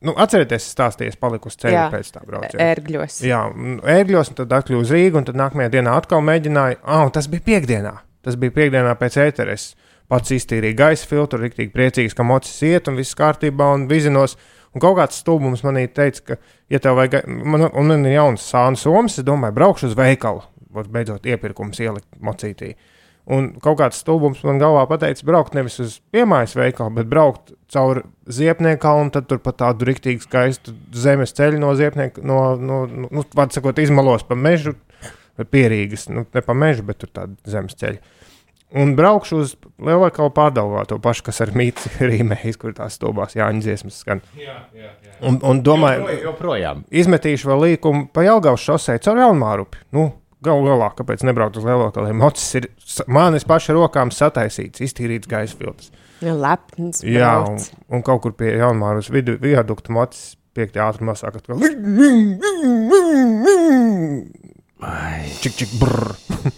Nu, atcerieties, es stāstīju, es paliku uz ceļa pēc tā brauciena. Ērgļos. Jā, un ērgļos, un tad atkal uz Rīgu, un tad nākamajā dienā atkal mēģināju. Ah, un tas bija piekdienā. Tas bija piekdienā pēc ēteres. Pats iztīrīja gaisa filtru, rīktīgi priecīgs, ka mocis iet un viss kārtībā un vizinos. Un kaut kāds stulbums manī teica, ka, ja tev vajag, man, un man ir jauns sānu somas, es domāju, braukšu uz veikalu, vot beidzot iepirkums ielikt mocītī. Un kaut kāds stulbums man galvā pateica, braukt nevis uz piemājas veikalu, bet braukt caur ziepnieka un tad tur pa tādu rīktīgi skaistu zemes ceļu no ziepnieka, no, no, no nu, vārds sakot, izmalos pa mežu, pierīgas, nu, ne pa mežu, bet tur tādu zemes ceļu. Un braukšu uz lielāko pārdalvā, to pašu, kas ar mītni rīmējas, kur tās stulbās Jāņa dziesmas skan. Jā, jā, jā. Un, un domāju, Joprojām. izmetīšu vēl līkumu pa Jelgavas šosei caur Elmārupi. Nu, Galu galā, kāpēc nebraukt uz lai mocis ir manis paša rokām sataisīts, iztīrīts gaisa filtrs. Lepns. Jā, un, un kaut kur pie Jaunmāras vidu, viadukta mocis piektajā ātrumā sāk atkal. Čik, čik, brr.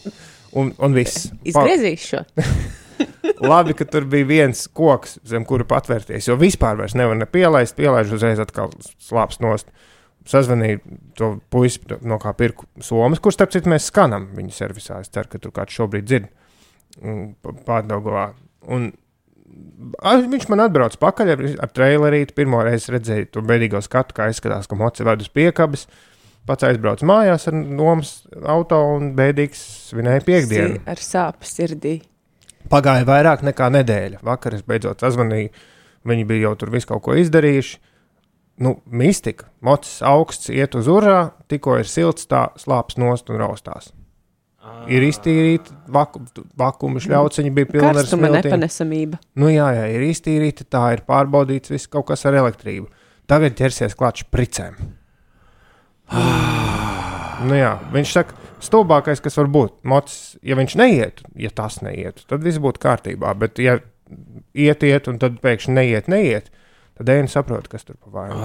Un, un viss. Izgriezīs šo. Labi, ka tur bija viens koks, zem kura patvērties. Jo vispār vairs nevar ne pielaist, pielaiž uzreiz atkal slāpes nost. Sazvanīju to puisi, no kā pirku somas, kurš, starp citu, mēs skanam viņa servisā. Es ceru, ka tur kāds šobrīd dzird pārdaugovā. Un a, viņš man atbrauc pakaļ ar, ar trailerīti. Pirmo reizi redzēju to bēdīgo skatu, kā izskatās, ka moci ved uz piekabes. Pats aizbraucu mājās ar nomas auto un bēdīgs svinēja piekdienu. Si- Ar sāpes sirdī. Pagāja vairāk nekā nedēļa. Vakar es beidzot sazvanīju. Viņi bija jau tur visu kaut ko izdarījuši. Nu, mistika. Mocis augsts, iet uz urā, tikko ir silts, tā slāpes nost un raustās. Ir iztīrīta, vaku, vakuma šļauts, viņa bija pilna ar smiltīm. nepanesamība. Nu, jā, jā, ir iztīrīta, tā ir pārbaudīts, viss kaut kas ar elektrību. Tagad ķersies klāt špricēm. nu, jā, viņš saka, stulbākais, kas var būt, mocis, ja viņš neietu, ja tas neietu, tad viss būtu kārtībā. Bet, ja iet, iet, un tad pēkšņi neiet, neiet, tad ejam saprot, kas tur pa vainu.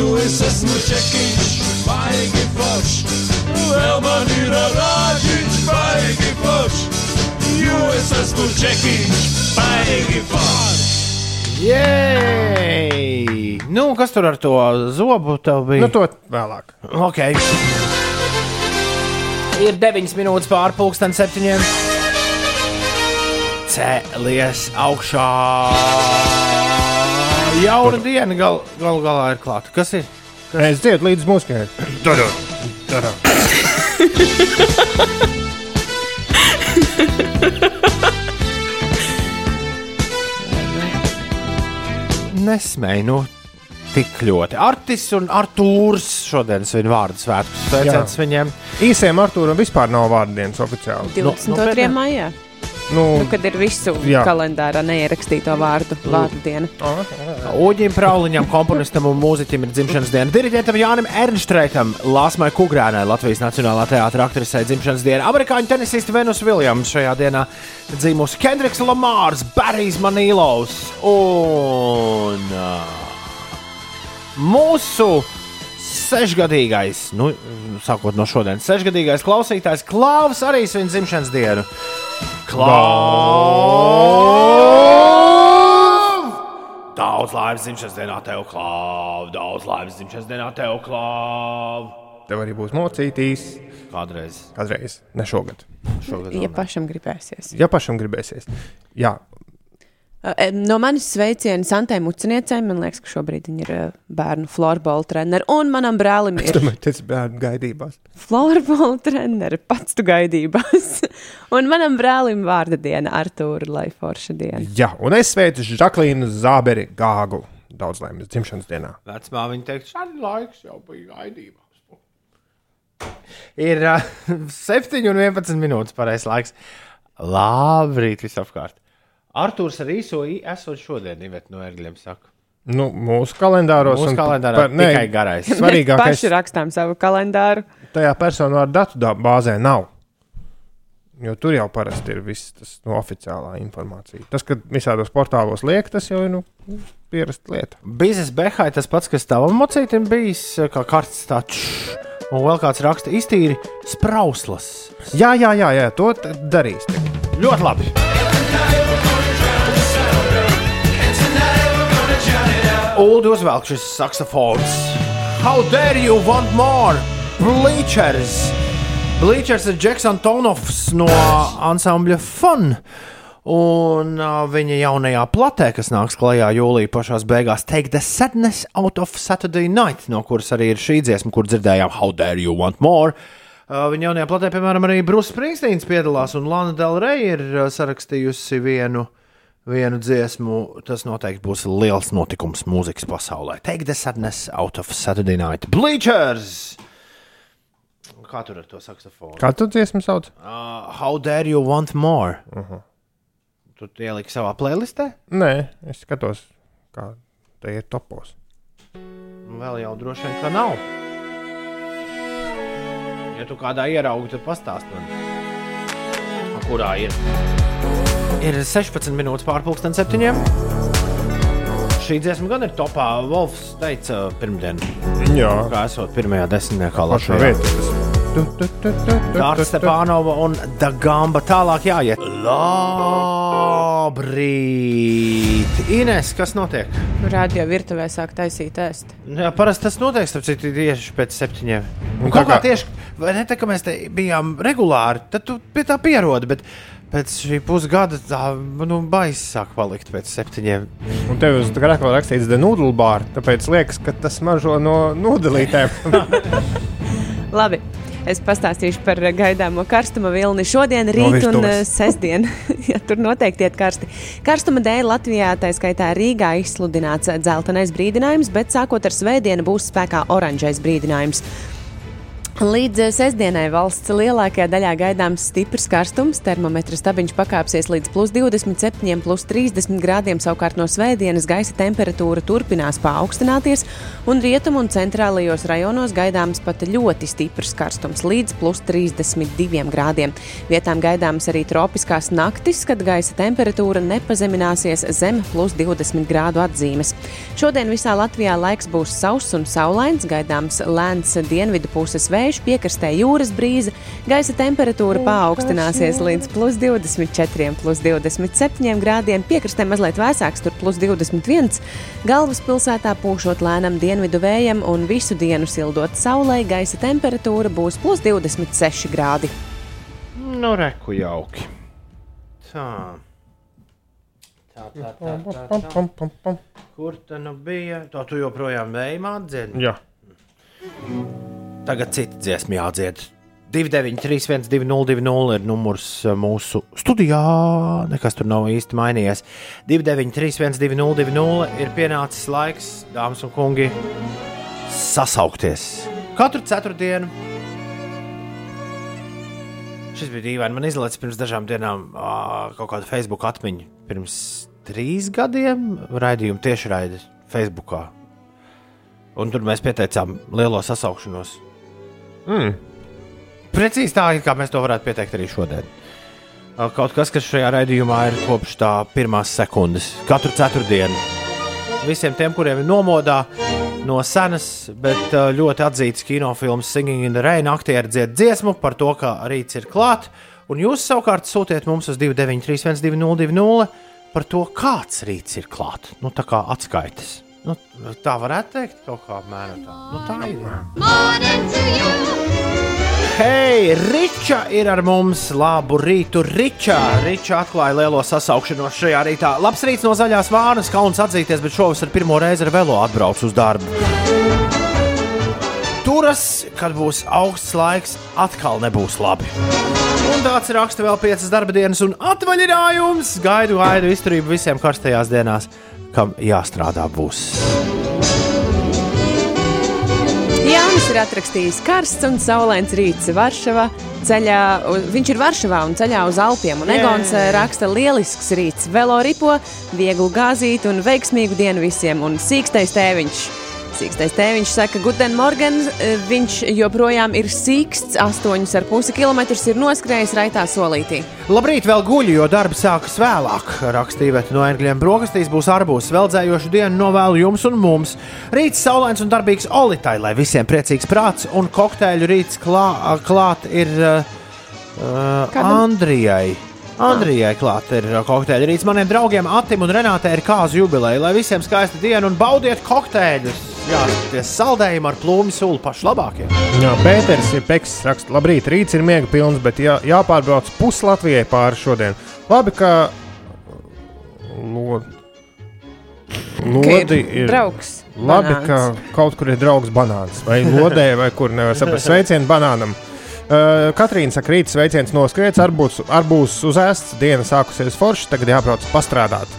Jo es esmu čekiņš, baigi forš. Vēl man ir rāģiņš, baigi forš, jo es esmu čekiņš, baigi forš. Jej! Nu, kas tur ar to zobu tev bija? Nu, to vēlāk. Ok. Ir 9 minūtes pārpusdienas septiņiem. Cēlies augšā. Jauna diena gal, gal galā ir klāta. Kas ir? Es dziedu līdz mūzikai. Tada, tada. Nesmēju, nu, tik ļoti. Artis un Artūrs šodien svin vārdu svētkus. Sveiciens viņiem. Īsiem Artūram vispār nav vārdienas oficiāli. 22. nopietni? maijā. Nu, Nu, kad ir visu Jā. kalendārā neierakstīto vārdu, vārdu diena. Uģim Prauliņam, komponistam un mūziķim ir dzimšanas diena. Diriģentam Jānim Ernstreitam, Lāsmai Kugrēnai, Latvijas Nacionālā teātra aktrisei dzimšanas diena. Amerikāņu tenisiste Venus Viljams šajā dienā dzimusi Kendriks Lamārs, Barijs Manīlovs un uh, mūsu sešgadīgais, nu, sākot no šodienas, sešgadīgais klausītājs Klaus arī svin dzimšanas dienu. Klaus! Daudz laimes dzimšanas dienā tev, Klau! Daudz laimes dzimšanas dienā tev, Klau! tev arī būs mocītīs. Kādreiz Kādreiz, ne šogad. šogad. Ja pašam gribēsies. Ja pašam gribēsies. Jā, No manis sveicieni Santai Muciniecei. Man liekas, ka šobrīd viņa ir eh, bērnu florbola treneris. Un manam brālim es ir domāju, tas ir bērnu gaidībās. florbola treneris. Pats tu gaidībās. un manam brālim vārda diena, Artūra, lai forša diena. Jā, un es sveicu Žaklīnu Zāberi Gāgu. Daudz laimes dzimšanas dienā. Vecmā viņa teikt, šādi laiks jau bija gaidībās. Ir uh, 7 un 11 minūtes pareizais laiks. Labrīt, visapkārt. Arthurs ar īso i esot šodien, Ivet no ērgļiem saka. Nu, mūsu kalendāros. Mūsu un kalendārā par- nē, tikai garais. Mēs Svarīgākais paši rakstām savu kalendāru. tajā personu vārdu datu bāzē nav. Jo tur jau parasti ir viss tas no oficiālā informācija. Tas, ka visādos portālos liek, tas jau ir nu, pierasta lieta. Biznes behai tas pats, kas tavam mocītam bijis, kā karsts tāds. Un vēl kāds raksta, iztīri sprauslas. Jā, jā, jā, jā to darīs. Ļoti labi. Ulu uzvelk šis saksofons. How dare you want more? Bleachers! Bleachers ir Džeks Antonovs no ansambļa Fun. Un uh, viņa jaunajā platē, kas nāks klajā jūlijā pašā beigās, Take the Sadness Out of Saturday Night, no kuras arī ir šī dziesma, kur dzirdējām How dare you want more? Viņa jaunajā platē, piemēram, arī Brūss Springsteins piedalās, un Lana Del Rey ir sarakstījusi vienu, vienu dziesmu. Tas noteikti būs liels notikums mūzikas pasaulē. Take the Sadness Out of Saturday Night. Bleachers! Kā tur ar to saksofonu? Kā tu dziesmu sauc? Uh, how dare you want more? Uh -huh. Tu ieliki savā playlistē? Nē, es skatos, kā te ir topos. Vēl jau droši vien, ka nav. Ja tu kādā ieraugi, tad pastāst man, kurā ir. Ir 16 minūtes pārpusdienas septiņiem. Šī dziesma gan ir topā. Wolfs teica, pirmdien, Jā, kā esot pirmajā desmitniekā Latvijā. Dārta Stepānova un Dagamba tālāk jāiet. Labrīt! Ines, kas notiek? Radio virtuvē sāk taisīt ēst. Jā, parasti tas notiek, starp tieši pēc septiņiem. Un Un kā kā- tieši, vai ne tā, ka mēs te bijām regulāri, tad tu pie tā pierodi, bet pēc šī pusgada tā, nu, baisi sāk palikt pēc septiņiem. Un tev uz grāmatā rakstīts The Noodle Bar, tāpēc liekas, ka tas mažo no nudelītēm. Labi. Es pastāstīšu par gaidāmo karstuma vilni šodien, No rīt un virtuves. eh, sestdien. ja, tur noteikti iet karsti. Karstuma dēļ Latvijā, tā skaitā Rīgā, izsludināts dzeltenais brīdinājums, bet sākot ar svētdienu būs spēkā oranžais brīdinājums. Līdz eh, sestdienai valsts lielākajā daļā gaidāms stiprs karstums. Termometra stabiņš pakāpsies līdz plus 27, plus 30 grādiem. Savukārt no svētdienas gaisa temperatūra turpinās paaugstināties, un rietumu un centrālajos rajonos gaidāms pat ļoti stiprs karstums līdz plus 32 grādiem. Vietām gaidāms arī tropiskās naktis, kad gaisa temperatūra nepazemināsies zem plus 20 grādu atzīmes. Šodien visā Latvijā laiks būs sauss un saulains, gaidāms lēns dienvidu puses vējš, piekrastē jūras brīze, gaisa temperatūra paaugstināsies līdz plus 24, plus 27 grādiem, piekrastē mazliet vēsāks, tur plus 21, galvaspilsētā pūšot lēnam dienvidu vējam un visu dienu sildot saulē, gaisa temperatūra būs plus 26 grādi. Nu, reku jauki. Tā. Tā, tā, tā, tā, tā. Pam, pam, pam. Kur tā nu bija? Tā tu joprojām vējumā dziedi. Jā, Tagad cita dziesma jādzied. 293, 202, ir numurs uh, mūsu studijā. Nekas tur nav īsti mainījies. 293, 202, ir pienācis laiks, dāmas un kungi, sasaukties. Katru ceturtdienu. Šis bija dīvaini. Man izlaists pirms dažām dienām kaut kāda Facebook atmiņa. Pirms trīs gadiem raidījumu tiešraidi Facebookā. Un tur mēs pieteicām lielo sasaukšanos. Mm. Precīzi tā, kā mēs to varētu pieteikt arī šodien. Kaut kas, kas šajā raidījumā ir kopš tā pirmās sekundes, katru ceturtdienu. Visiem tiem, kuriem ir nomodā no senas, bet ļoti atzīts kinofilms Singing in the Rain, aktieri dzied dziesmu par to, ka rīts ir klāt. Un jūs savukārt sūtiet mums uz 293, 202, par to, kāds rīts ir klāt. Nu, tā kā atskaites. Nu, tā varētu teikt, kaut kā apmēram tā. Nu, tā ir. Hei, Riča ir ar mums. Labu rītu, Riča. Riča atklāja lielo sasaukšanos šajā rītā. Labs rīts no zaļās vānas, kauns atzīties, bet šovasar pirmo reizi ar velo atbraucu uz darbu. Turas, kad būs augsts laiks, atkal nebūs labi. Un tāds raksta vēl piecas darba dienas un atvaļinājums. Gaidu, gaidu izturību visiem karstajās dienās, kam jāstrādā būs. Jānis ir atrakstījis karsts un saulains rīts Varšavā. Ceļā, viņš ir Varšavā un ceļā uz Alpiem. Un. Egons eh, raksta lielisks rīts, velo ripo, vieglu gāzīt un veiksmīgu dienu visiem. Un sīkstais tēviņš. Priecīgs. Tais tēviņš saka, Guten Morgen, eh, viņš joprojām ir sīksts, 8,5 km ir noskrējis raitā solītī. Labrīt, vēl guļu, jo darbi sākas vēlāk. Rakstīja Veta no Engļiem. Brokastīs būs arbūs. Veldzējošu dienu novēlu jums un mums. Rīts saulains un darbīgs Olitai, lai visiem priecīgs prāts un kokteļu rīts klā, klāt ir uh, Kādam? Andrijai. Andrijai klāt ir kokteļu rīts. Maniem draugiem Atim un Renātei ir kāzu jubileja. Lai visiem skaista diena un baudiet kokteļus. Jā, tie saldējumi ar plūmi sulu paši labākie. Jā, Pēters ir peks, raksta, labrīt, rīts ir miega pilns, bet jā, jāpārbrauc pus Latvijai pāri šodien. Labi, ka lo... lodi ir. draugs. Labi, banāns. ka kaut kur ir draugs banāns vai lodē, vai kur nevar saprast. Sveicienu banānam! Uh, Katrīna saka, rīta sveiciens noskriets, ar būs, ar būs uzēsts, diena sākusies forši, tagad jābrauc pastrādāt.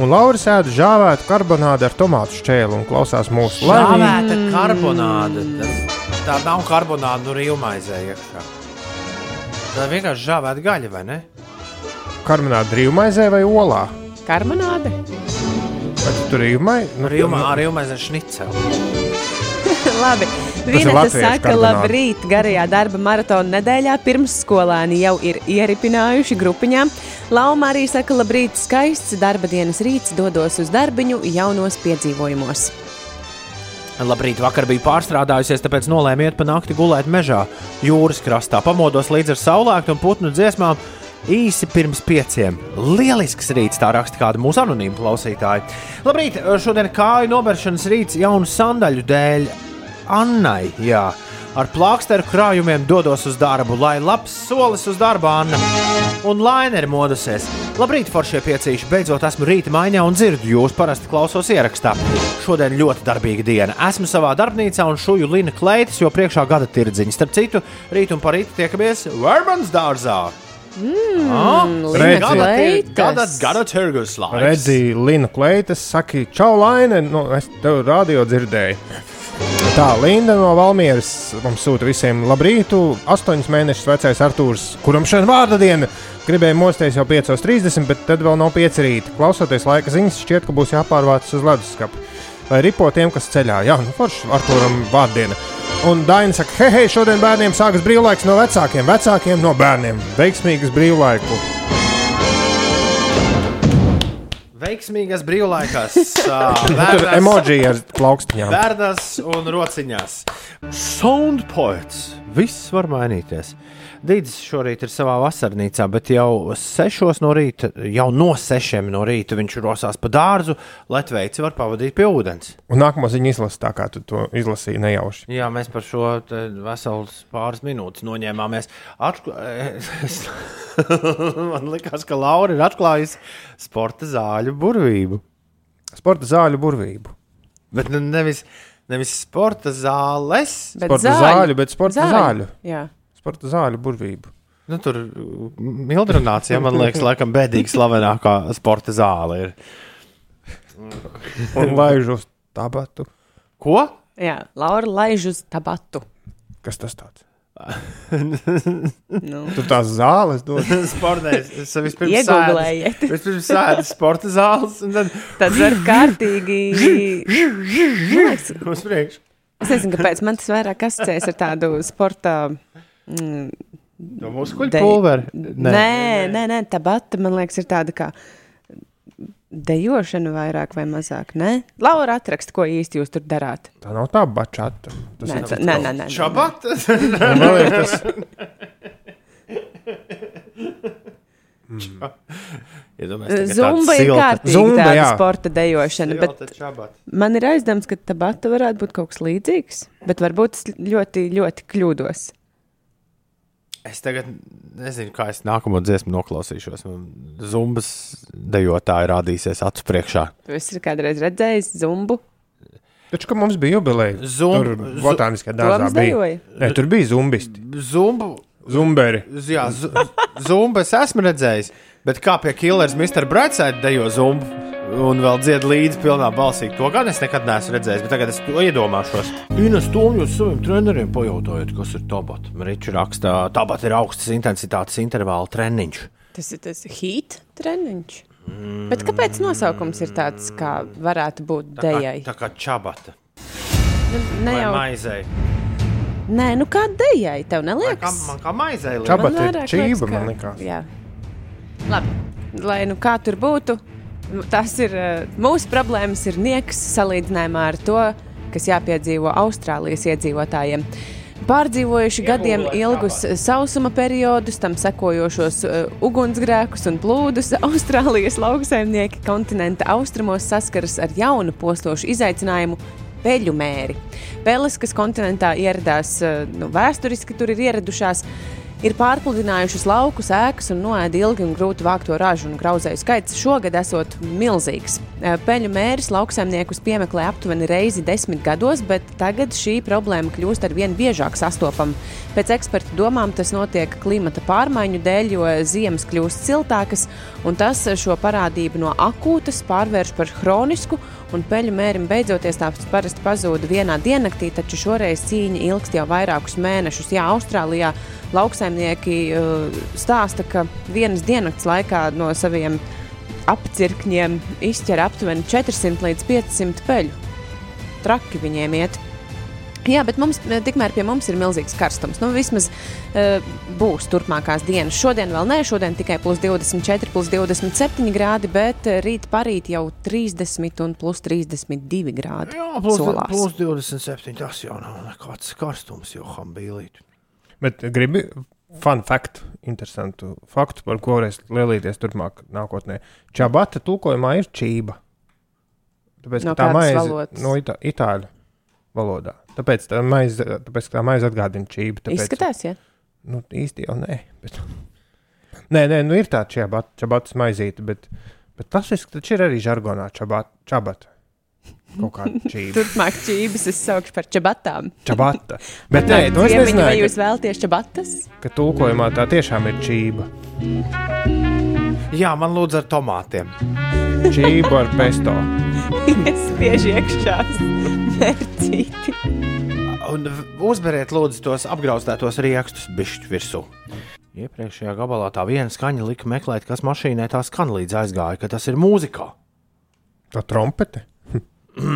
Un Lauris ēda žāvētu karbonādi ar tomātu šķēlu un klausās mūsu Lāvēta karbonāde. Tas, tā nav karbonāde, nu rīvmaizē iekšā. Tā vienkārši žāvēta gaļa, vai ne? Karbonādi drīvmaizē vai olā? Karmonāde. Vai tu tur rīvmai? Nu, Rīvma, ar rīvmaizē šniceli. Labi. Vineta saka, labrīt, garajā darba maratona nedēļā pirmsskolēni jau ir ieripinājuši grupiņām. Lauma arī saka, labrīt, skaists darba dienas rīts, dodos uz darbiņu jaunos piedzīvojumos. Labrīt, vakar biju pārstrādājusies, tāpēc nolēmu iet pa nakti gulēt mežā, jūras krastā. Pamodos līdz ar saulēktu un putnu dziesmām. Īsi pirms pieciem. Lielisks rīts, tā raksta kāda mūsu anonīma klausītāja. Labrīt, šodien kāju noberšanas rīts jaunu sandaļu dēļ Annai. Jā. Ar plāksteru krājumiem dodos uz darbu, lai labs solis uz darbu, Anna. Un laineri modusies. Labrīt, foršie piecīši. Beidzot, esmu rīta maiņā un dzirdu jūs. Parasti klausos ierakstā. Šodien ļoti darbīga diena. Esmu savā darbnīcā un šuju Lina kleitas, jo priekšā gada tirdziņa. Starp citu, rīt un parīt tiekamies Vermans dārzā. Mm, Lina gada, tirgus laiks. Redzi, Lina Kleitas, saka, čau, Laine, nu, es tev radio dzirdēju. Tā, Linda no Valmieras mums sūta visiem labrītu. Astoņus mēnešus vecais Artūrs, kuram šodien vārda diena, gribēja mosties jau 5.30, bet tad vēl nav 5 rīta. Klausoties laika ziņas, šķiet, ka būs jāpārvāc uz leduskapu. Lai ripo tiem, kas ceļā. Jā, nu forši Artūram vārdiena. Un Daina saka, hei, hei, šodien bērniem sākas brīvlaiks no vecākiem, vecākiem no bērniem. Veiksmīgas brīvlaiku! Veiksmīgas brīvlaikās. bērnas- emoji ar plaukstiņām. Bērnās un rociņās. Soundpoints. Viss var mainīties. Dīdis šorīt ir savā vasarnīcā, bet jau sešos no rīta, jau no sešiem no rīta viņš rosās pa dārzu, lai tveici var pavadīt pie ūdens. Un nākamo ziņu izlasīt tā, kā tu to izlasīji nejauši. Jā, mēs par šo vesels pāris minūtes noņēmāmies. Atku... Man liekas, ka Laura ir atklājusi sporta zāļu burvību. Sporta zāļu burvību. Bet nu nevis, nevis sporta zāles. Bet Sporta zāļu, bet sporta zāļu. Jā. Sporta zāļu burvību. Nu, tur Mildrunācijā, man liekas, laikam bēdīgi slavenākā sporta zāle ir. Un laižu uz tabatu. Ko? Jā, Laura laiž uz tabatu. Kas tas tāds? Nu, Tur tās zāles dod. Sportēs. Es vispirms sēdu- Vispirms sēdu sporta zāles un tad tad var kārtīgi. Uz priekšu. Es nezinu, kāpēc man tas vairāk asociējas ar tādu sporta. Mm, No muskuļu De- pulveri. nē, nē, nē, tā bata man liekas, ir tāda kā dejošana vairāk vai mazāk. Nē, Laura atraksta, ko īsti jūs tur darāt. Tā nav tā bačata. Tas Nē, ir tā- nē, nē, nē, nē. Šabat? Vēl ir tas. Iedomājieties, Zumba ir kārtīgi Zumba, tāda sporta dejošana, bet man ir aizdoms, ka tā bata varētu būt kaut kas līdzīgs, bet varbūt es ļoti, ļoti kļūdos. Es tagad nezinu, kā es nākamo dziesmu noklausīšos. Man Zumbas dejotāji rādīsies acu priekšā. Tu esi kādreiz redzējis zumbu? Taču, ka mums bija jubileja. Zum- Tur botāniskā dārzā bija. Nē, tur bija zumbisti. Zumbu, Zumberi. jā, zu, zumbu es esmu redzējis, bet kā pie Killers Mr. Brightside dejo zumbu un vēl dzied līdzi pilnā balsī. To gan es nekad neesmu redzējis, bet tagad es to iedomāšos. Ines, to jūs saviem treneriem pajautājiet, kas ir tabat. Riču raksta, tabat ir augstas intensitātes intervāla treniņš. Tas ir tas heat treniņš. Bet kāpēc nosaukums ir tāds, kā varētu būt Tā kā, dejai? tā kā čabata. Nu, ne jau maizei? Nē, nu kā dejai, tev Vai Kā, neliekas? man kā maizei liekas. Čabat Man ir čība, liekas, man ka- likās. Jā. Labi, lai nu kā tur būtu, tas ir eh, mūsu problēmas, ir nieks salīdzinājumā ar to, kas jāpiedzīvo Austrālijas iedzīvotājiem. Pārdzīvojuši gadiem ilgus sausuma periodus, tam sekojošos uh, ugunsgrēkus un plūdus, Austrālijas lauksaimnieki kontinenta austrumos saskaras ar jaunu postošu izaicinājumu - peļu mēri. Peles, kas kontinentā ieradās uh, nu, vēsturiski, tur ir ieradušās. Ir pārpludinājušas laukus, ēkas un noēda ilgi un grūti vākto ražu, un grauzēju skaits šogad esot milzīgs. Eh, Peļu mēris lauksaimniekus piemeklē aptuveni reizi desmit gados, bet tagad šī problēma kļūst ar vien biežāk sastopama. Pēc ekspertu domām tas notiek klimata pārmaiņu dēļ, jo ziemas kļūst siltākas, un tas šo parādību no akūtas pārvērš par hronisku, un peļu mērim beidzoties tāds parasti pazūd vienā diennaktī, taču šoreiz cīņa ilgst jau vairākus mēnešus. Jā, Austrālijā lauksaimnieki uh, stāsta, ka vienas diennakts laikā no saviem apcirkņiem izķer aptuveni 400 līdz 500 peļu. Traki viņiem iet. Jā, bet mums, tikmēr pie mums ir milzīgs karstums. Nu, vismaz uh, būs turpmākās dienas. Šodien vēl nē, šodien tikai plus 24, plus 27 grādi, bet eh, rīt parīt jau 30 un plus 32 grādi. Jā, plus, solās. plus 27. Tas jau nav nekāds karstums, jo hambīlīt. Bet gribi fun fact, interesantu faktu, par ko varēs lielīties turpmāk nākotnē. Čabata tulkojumā ir čība. Tāpēc, No tā maize valodas? no ita itāļu valodā. Tāpēc tā maize, tāpēc, tā maize atgādina čību. Tāpēc, Izskatās, ja? Nu, īsti jau nē. Bet... Nē, nē, nu ir tā čabata, čabatas maizīte, bet, bet tas ir, ir arī žargonā čabata. čabata. Turpmāk čības es saukšu par čabatām. Čabata. Bet nē, to es Ciemiņi, vai jūs vēlaties čabatas? ka, ka tulkojumā tā tiešām ir čība. Jā, man lūdzu ar tomātiem. Čība ar pesto. es bieži iekšā mērcīti. Un uzberiet, lūdzu, tos apgrauztētos rīkstus bišķi virsū. Iepriekšējā gabalā tā viena skaņa lika meklēt, kas mašīnai tā skan līdz aizgāja, ka tas ir mūzikā. Tā trompete.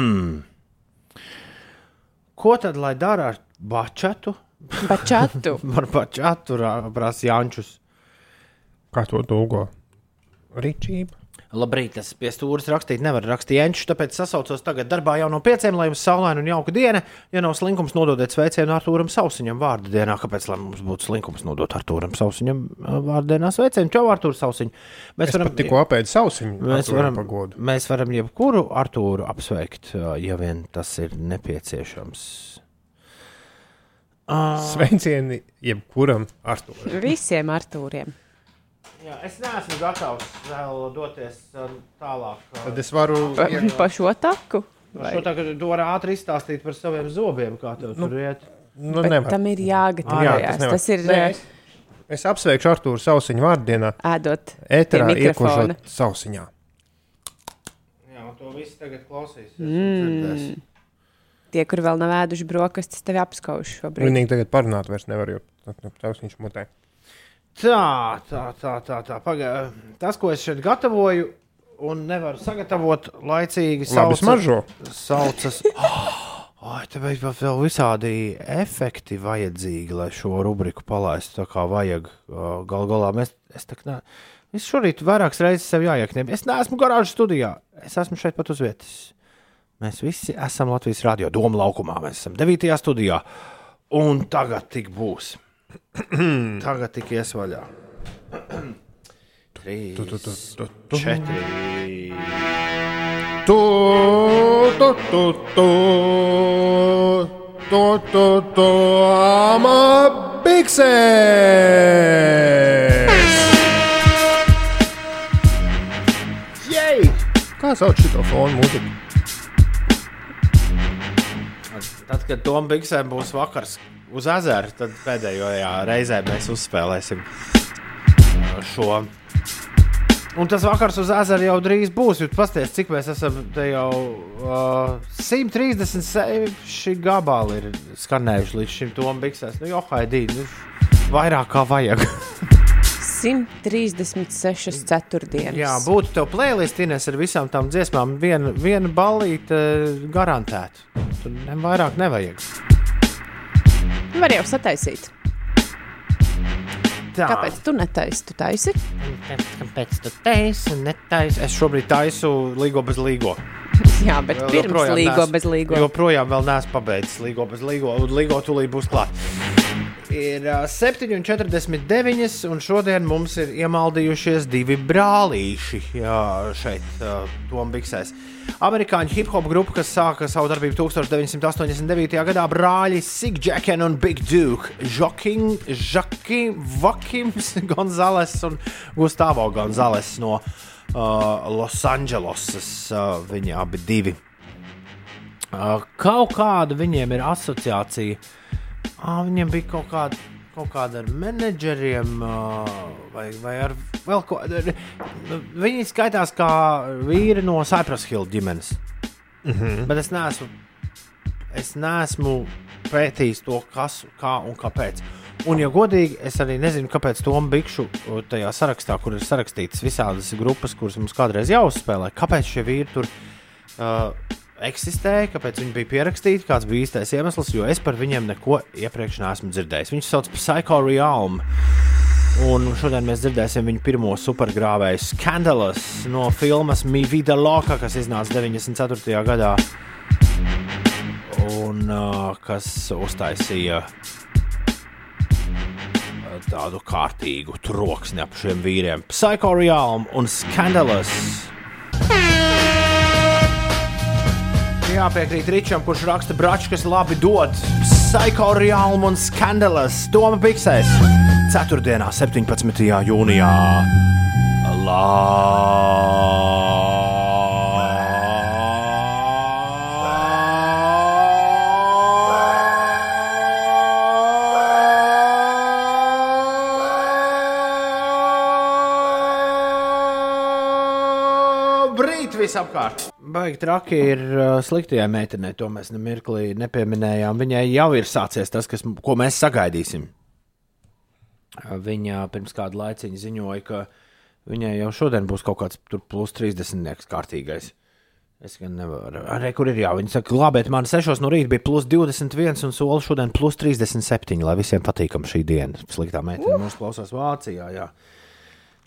Ko tad lai dara ar bačatu? Bačatu. Par bačatu prasa Jančus. Kā to tulko? Rīčība. Labrīt, tas pie stūres rakstīt nevar rakstīt Jančus, tāpēc sasaucos tagad darbā jau no pieciem, lai jums saulaina un jauka diena. Ja nav slinkums, nododiet sveicienu Artūram Sausiņam vārdu dienā. Kāpēc lai mums būtu slinkums nodot Artūram Sausiņam vārdu dienā sveicienu? Čau, Artūrs Sausiņ! Mēs Es pat tikko apēdu sausiņu. Mēs varam, pagodu. mēs varam jebkuru Artūru apsveikt, ja vien tas ir nepieciešams. Sveicieni jebkuram Artūram. Visiem Artūriem. Jā, es neesmu gatavs vēl doties ā, tālāk. ā. Tad es varu. Pa, pa šo taku. Šo tagad tu vari ātri izstāstīt par saviem zobiem, kā tev tur iet. Nu, tam ir Jā, jāgatavojas. nevar. Tas ir Nē, eh, es, es apsveikšu Artūru sausiņu vārdienā. ēdot Ēterā iekužot sausiņā. Jā, to viss tagad klausīsies. Mm. Tie, kur vēl nav ēduši brokastis, tevi apskauž šobrīd. Viņi tagad parunāt vairs nevar, jo sausiņš mutē. Tā, tā, tā, tā, tā. Paga... Tas, ko es šeit gatavoju, un nevaru sagatavot laicīgi, Labi smaržo. saucas. Ai, tāpēc vēl visādi efekti vajadzīgi, lai šo rubriku palaistu tā kā vajag. Galu galā mēs, es tā kā, es šorīt vairākas reizes sev jāiekņem. Es neesmu garāžas studijā, es esmu šeit pat uz vietas. Mēs visi esam Latvijas radio doma laukumā, mēs esam 9. studijā, un tagad tik būs. tagad tik ies vaļā. Trīs, Tu, tu, tu, tu, tu. četri. Tu, tu, tu, tu, tu, tu, tu, amabiksēs! Jej! Kā sauc šo fonu mūziku? Tad, kad Toms Bigsēm būs vakars uz ezera, tad pēdējā reizē mēs uzspēlēsim šo. Un tas vakars uz ezera jau drīz būs. Jūs paskatieties, cik mēs esam te jau uh, 136 gabali ir skanējuši līdz šim Toms Bigsēm. Nu, jo haidī, nu, vairāk kā vajag. 136 ceturtdienas. Jā, būtu tev playlist, Ines, ar visām tām dziesmām, viena, viena ballīte garantēta. Tur vairāk nevajag. Var jau sataisīt. Tā. Kāpēc tu netaisi? Tu taisi? Kāpēc tu taisi? Netaisi. Es šobrīd taisu līgo bez līgo. Jā, bet Vēl pirms līgo neesmu- bez līgo. Joprojām vēl neesmu pabeidzis līgo bez līgo. un Līgo tūlīt būs klāt. Ir ā, 7,49 un šodien mums ir iemaldījušies divi brālīši jā, šeit, uh, Tombiksēs. Amerikāņu hip hop grupa, kas sāka savu darbību 1989. gadā, brāļi Sigjaken un Big Duke, Žakim, Vakims, Gonzales un Gustavo Gonzales no uh, Losandželosas. Uh, viņi abi divi. Uh, kaut kāda viņiem ir asociācija. Uh, viņiem bija kaut kāda, kaut kāda ar menedžeriem vai, vai ar vēl ko. Viņi skaitās kā vīri no Cypress Hill ģimenes. Mm -hmm. Bet es neesmu, es neesmu pētījis to, kas, kā un kāpēc. Un, ja godīgi, es arī nezinu, kāpēc Tomu Bikšu tajā sarakstā, kur ir sarakstītas visādas grupas, kuras mums kādreiz jāuzspēlē, kāpēc šie vīri tur uh, eksistēja, kāpēc viņi bija pierakstīti, kāds bija īstais iemesls, jo es par viņiem neko iepriekš neesmu dzirdējis. Viņus sauc par Psycho Realm. Un šodien mēs dzirdēsim viņu pirmo supergrāvēju Scandalous no filmas Mi Vida Loka, kas iznāca 94. gadā. Un uh, kas uztaisīja tādu kārtīgu troksni ap šiem vīriem. Psycho Realm un Scandalous. Jāpiekrīt Ričam, kurš raksta braču, kas labi dod. Psycho Realm un Scandalous. Doma Biksēs. 4. 17. jūnijā. Brīt visapkārt. Baigi traki ir uh, sliktajai meitenei, to mēs nemirklī nepieminējām. Viņai jau ir sācies tas, kas, ko mēs sagaidīsim. Uh, Viņa pirms kāda laiciņa ziņoja, ka viņai jau šodien būs kaut kāds plus 30 kārtīgais. Es gan nevaru. Arī kur ir jā, viņi saka, labi, man 6 no rīta bija plus 21 un soli šodien plus 37, lai visiem patīkam šī diena. Sliktā meitene mums klausās Vācijā. Jā.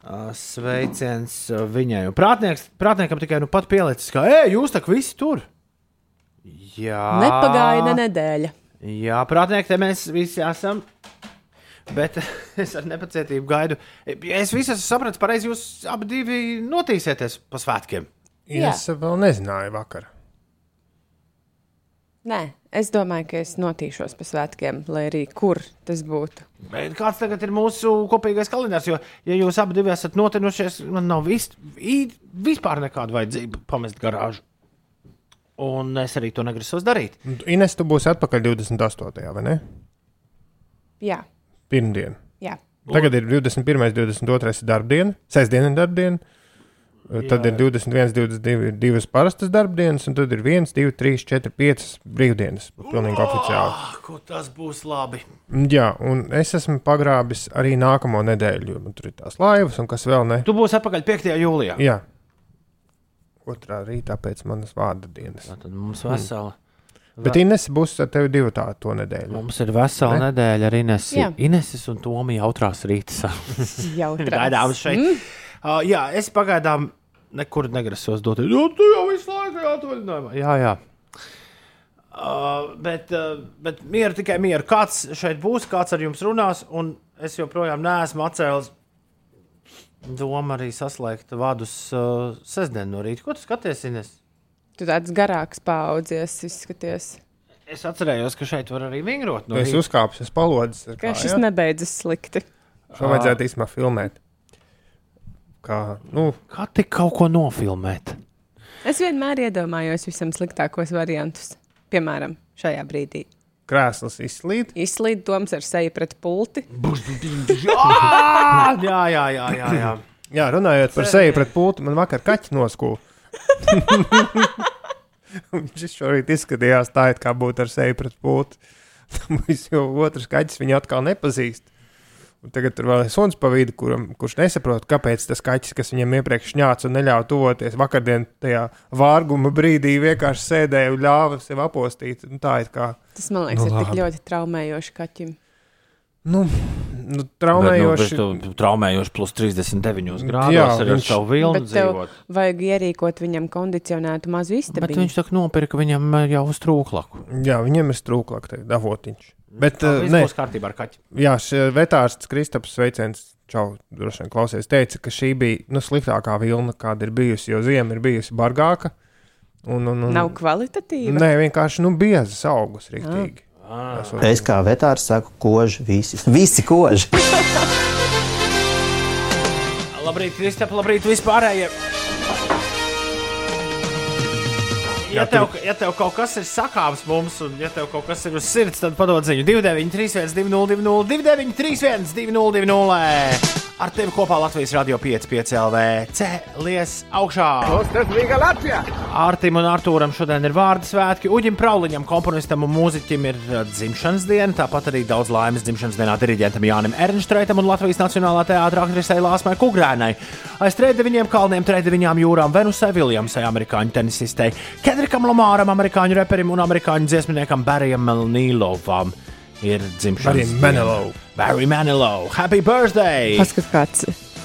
Uh, Sveiciens uh, viņai. Prātnieks, prātniekam tikai nu pat pielicis, ka, ej, jūs tak visi tur. Jā, Nepagāja ne nedēļa. Jā, prātnieki, te mēs visi esam. Bet es ar nepacietību gaidu. Es visu esmu sapratis, pareizi jūs abi divi notīsieties pa svētkiem. Jā. Es vēl nezināju vakar. Nē, es domāju, ka es notīšos pa svētkiem, lai arī kur tas būtu. Bet kāds tagad ir mūsu kopīgais kalendārs? Jo, ja jūs abi esat notinušies, man nav vis, vispār nekāda vajadzība pamest garāžu. Un es arī to negrasos darīt. Un Ines, tu būsi atpakaļ 28. vai ne? Jā, Pirmdiena. jā. Tagad ir 21. 22. ir darbdiena, sestdiena ir darbdiena. Tad ir 21, 22 ir divas parastas darbdienas, un tad ir 1, 2, 3, 4, 5 brīvdienas. Pilnīgi oficiāli. Ah, ko tas būs labi? Jā, un es esmu pagrābis arī nākamo nedēļu, jo man tur ir tās laivas, un kas vēl ne. Tu būsi atpakaļ 5. jūlijā. Jā, otrā rītā pēc manas vārda dienas. Tad mums vesela. Bet Ines būs ar tevi divu tādu to nedēļu. Mums ir vesela Ne? nedēļa ar. Jā. Ineses un Tomija jautrās rītas. Jau Gaidāms šeit. Mm. Uh, jā, es pagaidām nekur negrasos doties. Jo tu jau visu laiku esi atvaļinājumā. Jā, jā. Uh, bet, uh, bet mieru tikai mieru. Kāds šeit būs, kāds ar jums runās, un es joprojām neesmu atcēlis domu arī saslēgt vadus uh, sestdien no rīta. Ko tu skaties, Ines? Tu tāds garāks paudzies, izskaties. Es atcerējos, ka šeit var arī vingrot. No es rīta. uzkāpu uz palodzes. Ka šis kājām. nebeidzas slikti. Šo vajadzētu īstenībā filmēt. Kā, nu, Kā tik kaut ko nofilmēt? Es vienmēr iedomājos visam sliktākos variantus. Piemēram, šajā brīdī. krēsls izslīd. Izslīd domas ar seju pret pulti. Jā, jā, jā, jā. jā, jā. Jā, runājot par seju pret pultu, man vakar kaķi noskūpa. Viņš šorīt izskatījās tā, it kā būtu ar seju pret pultu. Tam jau otrs kaķis viņu atkal nepazīst. Un tagad tur vēl ir suns pa vidu, kuram, kurš nesaprot, kāpēc tas kaķis, kas viņam iepriekš ņāca un neļāva tuvoties, vakardien tajā vārguma brīdī vienkārši sēdēja un ļāva sev apostīt. Un tā ir kā Tas man liekas, Nu, ir tik labi. ļoti traumējoši kaķim. nu, nu, Bet, traumējoši. Nu, bet tu traumējoši plus 39 Jā, grādos arī ar viņš- savu vilnu Bet dzīvot. vajag ierīkot viņam kondicionētu mazu Bet istabu. viņš tā nopirka viņam eh, jau uz trūklaku. Jā, viņam ir strūklāk, tā avotiņš. Bet, Tā uh, nē, būs kārtībā ar kaķi. jā, šis vetārsts Kristaps Sveiciens, čau, droši vien klausies, teica, ka šī bija nu, sliktākā vilna, kāda ir bijusi, jo ziema ir bijusi bargāka. Un, un, un, Nav kvalitatīva. Nē, vienkārši nu, biezas augus rīktīgi. Ah. Esot- Es kā vetārs saku, koži, visi, visi koži. Labrīt, Kristap, labrīt, vispārējie. Ja Jā, tev, ja tev kaut kas ir sakāms mums, un ja tev kaut kas ir uz sirds, tad padod ziņu 293, 202, 293, 202. Ar tevi kopā Latvijas Rādio 5,5 LV cēlies augšā. Artim un Artūram šodien ir vārdu svētki. Uģim Prauliņam, komponistam un mūziķim ir uh, dzimšanas diena. Tāpat arī daudz laimes dzimšanas dienā diriģentam Jānim Ernstreitam un Latvijas Nacionālā teātrā aktrisei Lāsmai Kugrēnai. Aiz trījiem kalniem, trījām jūrām Venusai Viljamsai, amerikāņu tenisistei, Kedrikam Lamāram, amerikāņu reperim un amerikāņu dziesminiekam Barijam Melnīlovam. Ir dzimšanas Barry diena. Manilow. Barry Manilow. Happy birthday! Paskat, kāds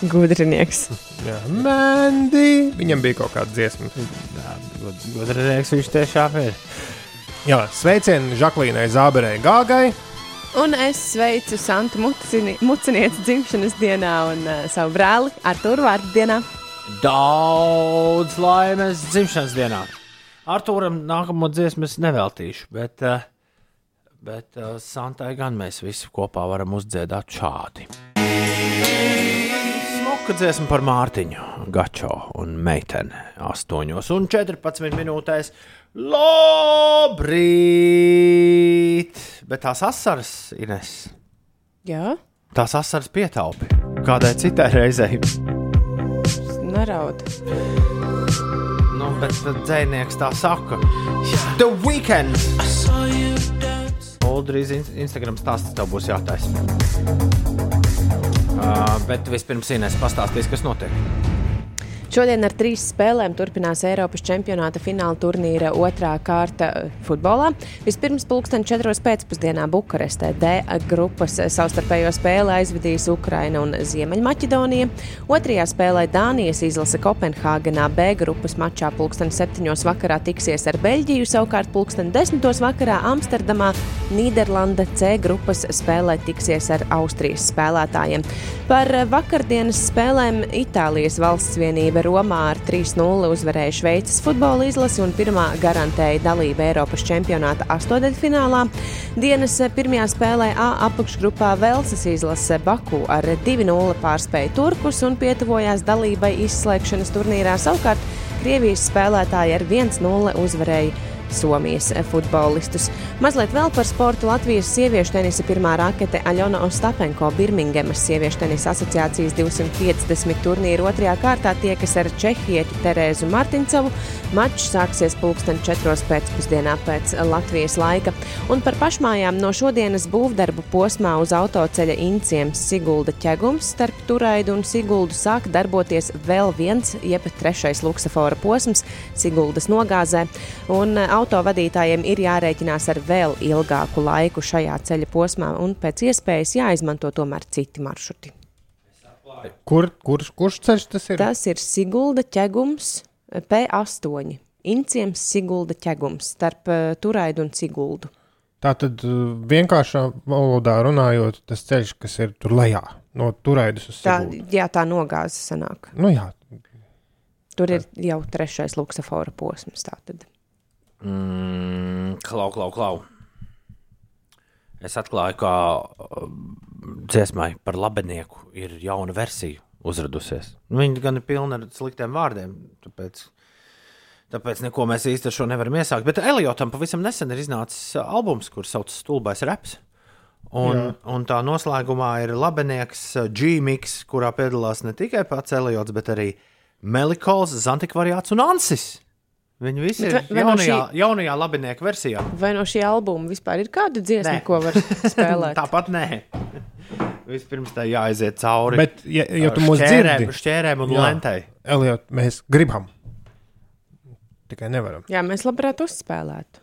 gudrinieks. Jā, Mandy. Viņam bija kaut kāda dziesma. Gudrinieks viņš tiešām ir. Jā, sveicieni Žaklīnai Zāberei Gāgai. Un es sveicu Santu Mucini- Mucinieci dzimšanas dienā un uh, savu brāli Arturu vārdu dienā. Daudz laimes dzimšanas dienā. Arthūram nākamo dziesmu es neveltīšu, bet, eh, bet eh, Santai gan mēs visi kopā varam uzdziedāt šādi. Smuka dziesma par Mārtiņu, Gačo un meiteni 8 un 14 minūtēs. Labrīt! Bet tās asaras, Ines, Jā, tās asaras pietaupi kādai citai reizei. neraud. Nu, bet bet dzēnieks tā saka, The Weekend! Oldrīz Instagram stāsts tev būs jātaisa. Uh, bet vispirms Inês pastāstīs, kas notiek. Šodien ar trīs spēlēm turpinās Eiropas čempionāta fināla turnīra otrā kārta eh, futbolā. Vispirms pulksten 4. pēcpusdienā Bukarestē D grupas savstarpējo spēli aizvedīs Ukraina un Ziemeļmaķedonija. Otrajā spēlē Dānijas izlase Kopenhāgenā B grupas mačā pulksten 7. vakarā tiksies ar Beļģiju, savukārt pulksten 10. vakarā Amsterdamā Nīderlanda C grupas spēlē tiksies ar Austrijas spēlētājiem. Par vakardienas spēlēm Itālijas valsts vienība Romā ar 3-0 uzvarēja Šveices futbola izlasi un pirmā garantēja dalību Eiropas čempionāta astoņdaļfinālā. Dienas pirmajā spēlē A apakšgrupā Velsas izlase Baku ar 2-0 pārspēja Turkus un pietuvojās dalībai izslēgšanas turnīrā. Savukārt Krievijas spēlētāji ar 1-0 uzvarēja Somijas futbolistus. Mazliet vēl par sportu Latvijas sieviešu tenisa pirmā rakete Aļona Ostapenko Birmingemas sieviešu tenisa asociācijas 250 turnīra otrajā kārtā tiekas ar Čehieti Terēzu Martincovu. Mačs sāksies pulksten 4. pēcpusdienā pēc Latvijas laika. Un par pašmājām no šodienas būvdarbu posmā uz autoceļa Inciems Sigulda ķegums starp Turaidu un Siguldu sāk darboties vēl viens, jeb trešais luksafora posms Siguldas nogāzē. Un autovadītājiem ir jārēķinās ar vēl ilgāku laiku šajā ceļa posmā, un pēc iespējas jāizmanto tomēr citi maršruti. Kur, kurš, kurš ceļš tas ir? Tas ir Sigulda ķegums P8. Inciems Sigulda ķegums starp uh, Turaidu un Siguldu. Tā tad uh, vienkāršā valodā runājot, tas ceļš, kas ir tur lejā, no turēdas uz Tā, Siguldu. jā, tā nogāze sanāk. Nu jā, Tur ir jau trešais luksafora posms. Tātad. Mm, klau, klau, klau. Es atklāju, ka uh, dziesmai par labenieku ir jauna versija uzradusies. Nu, Viņa gan ir pilna ar sliktiem vārdiem, tāpēc, tāpēc neko mēs īsti ar šo nevaram iesākt. Bet Eliotam pavisam nesen ir iznācis albums, kurš saucas Stulbais Reps. Un, Jā. un tā noslēgumā ir labenieks G-Mix, kurā piedalās ne tikai pats Eliots, bet arī Melikols, Zantikvariāts un Ansis. Viņi visi ir vai no jaunajā, šī- jaunajā labinieka versijā. Vai no šī albuma vispār ir kāda dziesma, Nē. ko var spēlēt? Tāpat nē. Vispirms tā jāaiziet cauri. Bet, ja, ja tu šķērēm, dzirdi, šķērēm un Jā. lentai. Elijot, mēs gribam. Tikai nevaram. Jā, mēs labprāt uzspēlētu.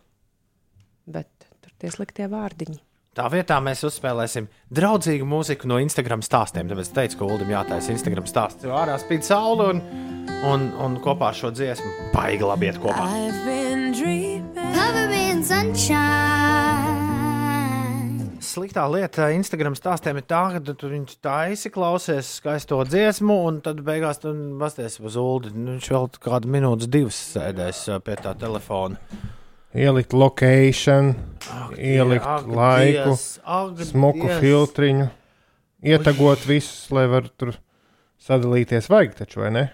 Bet tur tie sliktie vārdiņi. Tā vietā mēs uzspēlēsim draudzīgu mūziku no Instagram stāstiem. Tāpēc es teicu, ka Ulim jātaisa Instagram stāsts. Jo ārā spīd saule un, un, un kopā ar šo dziesmu baigi labi iet kopā. Sliktā lieta Instagram stāstiem ir tā, ka tu viņš taisi, klausies skaisto dziesmu, un tad beigās tu basties uz ulu. Viņš vēl kādu minūtes, divas sēdēs ā, pie tā telefona. Ielikt location, ielikt Ak, laiku, Dievs, ak, smuku Dievs. filtriņu, ietagot visus, lai varētu tur sadalīties. Vajag taču, vai ne?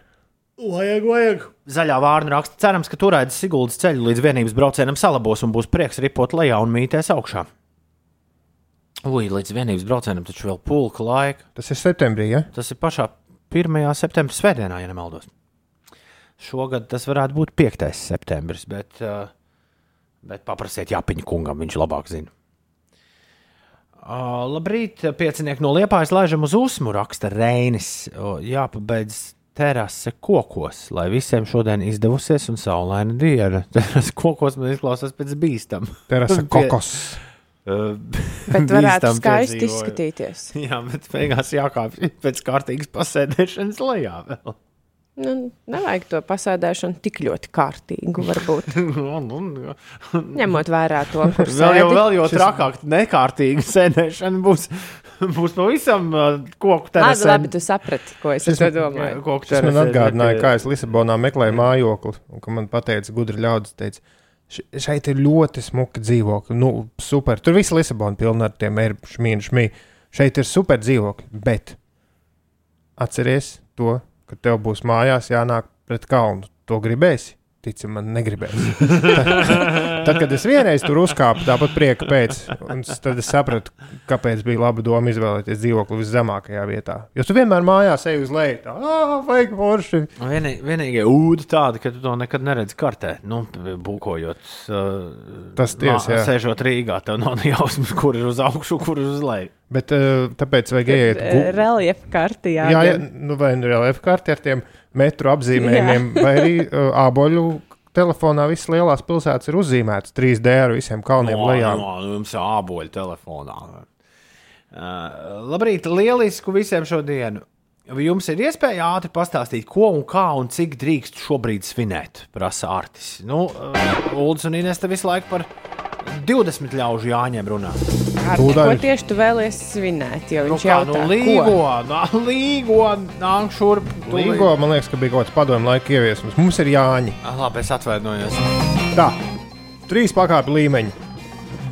Vajag, vajag. Zaļā vārna raksta, cerams, ka turēdzis Siguldas ceļu līdz vienības braucienam salabos un būs prieks ripot lejā un mītēs augšā. Ui, līdz vienības braucienam taču vēl pulka laika. Tas ir septembrī, ja? Tas ir pašā 1. septembrī, svētdienā, ja nemaldos. Šogad tas varētu būt 5. septembris, bet, uh, bet paprasiet Jāpiņa kungam, viņš labāk zina. Uh, labrīt, piecinieki no Liepājas laižam uz uzmu, raksta Reinis. O, jāpabeidz terase kokos, lai visiem šodien izdevusies un saulaina diena. Terase kokos man izklausās pēc bīstam. Terasa Pie- kokos. Uh, Bet varētu skaisti piedzīvojumu. izskatīties. Jā, bet beigās jākāpj pēc kārtīgas pasēdēšanas lejā. Vēl. Nu, nevajag to pasēdēšanu tik ļoti kārtīgu, varbūt. Un- un- Ņemot vērā to, kur vēl jau, vēl jau trakāk, nekārtīga sēdēšana būs, būs pavisam uh, koku Labi, terasē. labi, tu saprati, ko es domāju. Koku Tas man atgādināja, kā es Lisabonā meklēju mājokli, un ka man teica, gudri ļaudis, teica, "Š- šeit ir ļoti smuka dzīvokļa. Nu, super. Tur viss Lisabona pilna ar tiem erbšmīnu šmī. Šeit ir super dzīvokļi, bet atceries to, ka tev būs mājās jānāk pret kalnu. To gribēsi? Tici man, negribēsi. tad, kad es vienreiz tur uzkāpu, tāpat prieka pēc, tad es sapratu, kāpēc bija laba doma izvēlēties dzīvokli viszemākajā vietā. Jo tu vienmēr mājās ej uz leju, tā, vajag forši. Vienī- Vienīgie ūdeni tādi, ka tu to nekad neredzi kartē. Nu, būkojot, uh, Tas tiesa, jā. Sēžot Rīgā, tev nav jausmas, kur ir uz augšu, kur ir uz leju. Bet uh, tāpēc vajag iet gu- Reliefa kartī, jā. Jā, jā, nu vai nu reliefa karti ar tiem metru apzīmējumiem, vai arī uh, āboļu telefonā visas lielās pilsētas ir uzzīmētas 3D ar visiem kalniem No, lejā. no, nu, jums ir āboļi telefonā. Uh, labrīt, lielisku visiem šodienu. Jums ir iespēja ātri pastāstīt, ko un kā un cik drīkst šobrīd svinēt? Prasa Artis. Nu, uh, Uldis un Inês te visu laiku par 20 ļaužu jāņem runā. Ar ko tieši tu vēlies svinēt? Jo Nu, viņš kā, jautā, nu, līgo, nā, līgo, nāk šurp. Līgo, man liekas, ka bija kaut kāds padomju laika ieviesums. Mums ir jāņi. Ah, labi, es atvainojos. Tā, trīs pakāpju līmeņi.